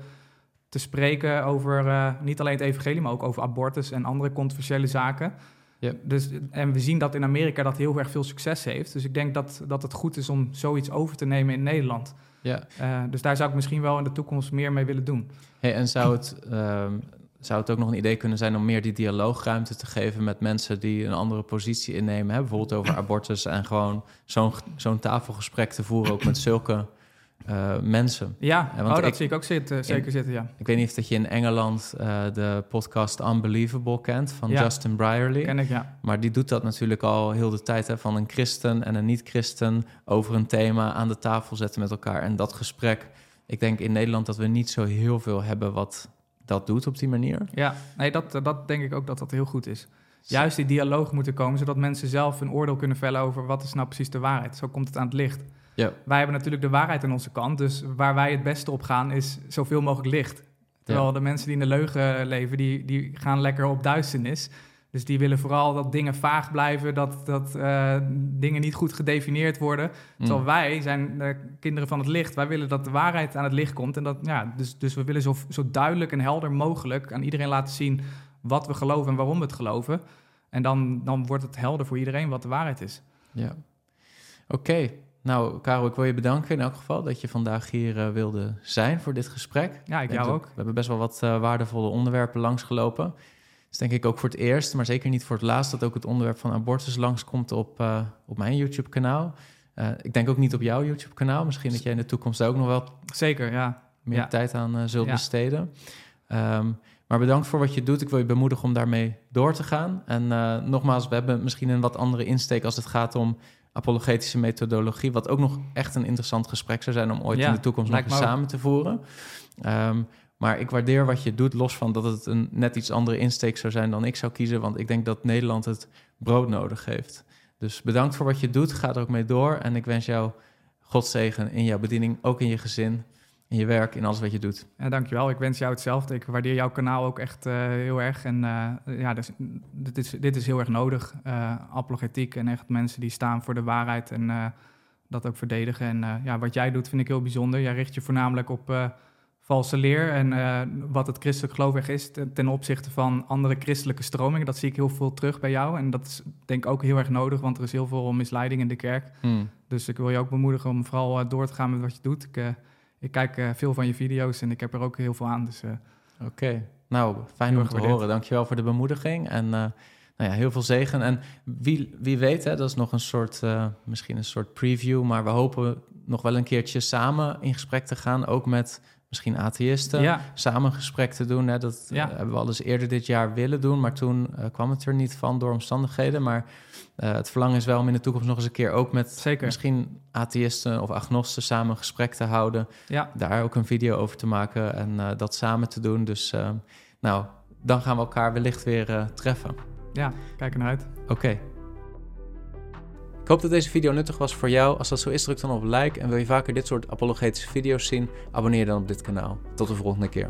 te spreken over niet alleen het evangelie, maar ook over abortus en andere controversiële zaken. Ja. Dus, en we zien dat in Amerika dat heel erg veel succes heeft. Dus ik denk dat, dat het goed is om zoiets over te nemen in Nederland. Ja. dus daar zou ik misschien wel in de toekomst meer mee willen doen. Hey, en zou het um, zou het ook nog een idee kunnen zijn om meer die dialoogruimte te geven met mensen die een andere positie innemen. Hè? Bijvoorbeeld over abortus en gewoon zo'n zo'n tafelgesprek te voeren, ook met zulke eh, mensen. Ja, want oh, dat ik- zie ik ook zitten, zeker zitten, ja. Ik weet niet of dat je in Engeland eh, de podcast Unbelievable kent van Ja. Justin Brierley. Ken ik, ja. Maar die doet dat natuurlijk al heel de tijd. Hè, van een christen en een niet-christen over een thema aan de tafel zetten met elkaar. En dat gesprek, ik denk in Nederland dat we niet zo heel veel hebben wat dat doet op die manier. Ja, nee, dat, dat denk ik ook dat dat heel goed is. Juist die dialoog moet er komen, zodat mensen zelf een oordeel kunnen vellen over wat is nou precies de waarheid. Zo komt het aan het licht. Ja. Wij hebben natuurlijk de waarheid aan onze kant, dus waar wij het beste op gaan is zoveel mogelijk licht. Terwijl de mensen die in de leugen leven, die, die gaan lekker op duisternis. Dus die willen vooral dat dingen vaag blijven, dat, dat eh, dingen niet goed gedefinieerd worden. Terwijl Mm. wij zijn de kinderen van het licht. Wij willen dat de waarheid aan het licht komt. En dat, ja, dus, dus we willen zo, zo duidelijk en helder mogelijk aan iedereen laten zien wat we geloven en waarom we het geloven. En dan, dan wordt het helder voor iedereen wat de waarheid is. Ja. Oké. Nou, Karel, ik wil je bedanken in elk geval dat je vandaag hier eh, wilde zijn voor dit gesprek. Ja, ik jou ook. We hebben best wel wat eh, waardevolle onderwerpen langsgelopen. Is denk ik ook voor het eerst, maar zeker niet voor het laatst... dat ook het onderwerp van abortus langskomt op, eh, op mijn YouTube-kanaal. Eh, ik denk ook niet op jouw YouTube-kanaal. Misschien dat jij in de toekomst daar ook nog wel Zeker, ja. meer Ja. tijd aan eh, zult Ja. besteden. Ehm, maar bedankt voor wat je doet. Ik wil je bemoedigen om daarmee door te gaan. En nogmaals, we hebben misschien een wat andere insteek als het gaat om apologetische methodologie. Wat ook nog echt een interessant gesprek zou zijn om ooit in de toekomst nog samen te voeren. Ehm, maar ik waardeer wat je doet, los van dat het een net iets andere insteek zou zijn dan ik zou kiezen. Want ik denk dat Nederland het brood nodig heeft. Dus bedankt voor wat je doet. Ga er ook mee door. En ik wens jou Godzegen in jouw bediening, ook in je gezin, in je werk, in alles wat je doet. Ja, dankjewel. Ik wens jou hetzelfde. Ik waardeer jouw kanaal ook echt eh, heel erg. En eh, ja, dus, dit, is, dit is heel erg nodig. Eh apologetiek en echt mensen die staan voor de waarheid en dat ook verdedigen. En ja, wat jij doet vind ik heel bijzonder. Jij richt je voornamelijk op valse leer en eh, wat het christelijk geloof echt is ten, opzichte van andere christelijke stromingen. Dat zie ik heel veel terug bij jou. En dat is denk ik ook heel erg nodig, want er is heel veel misleiding in de kerk. Hmm. Dus ik wil je ook bemoedigen om vooral eh, door te gaan met wat je doet. Ik, eh, ik kijk veel van je video's en ik heb er ook heel veel aan. Dus Oké, nou fijn om te horen. Dankjewel voor de bemoediging en nou ja, heel veel zegen. En wie, wie weet, hè, dat is nog een soort, misschien een soort preview, maar we hopen nog wel een keertje samen in gesprek te gaan, ook met misschien atheïsten. ja, Samen een gesprek te doen. Hè, dat eh, Ja. hebben we al eens eerder dit jaar willen doen, maar toen eh, kwam het er niet van door omstandigheden. Maar eh, het verlangen is wel om in de toekomst nog eens een keer ook met zeker. misschien atheïsten of agnosten samen een gesprek te houden Ja, daar ook een video over te maken en dat samen te doen. Dus nou, dan gaan we elkaar wellicht weer treffen. ja, kijk er naar uit. Oké. Ik hoop dat deze video nuttig was voor jou. Als dat zo is, druk dan op like. En wil je vaker dit soort apologetische video's zien, abonneer dan op dit kanaal. Tot de volgende keer.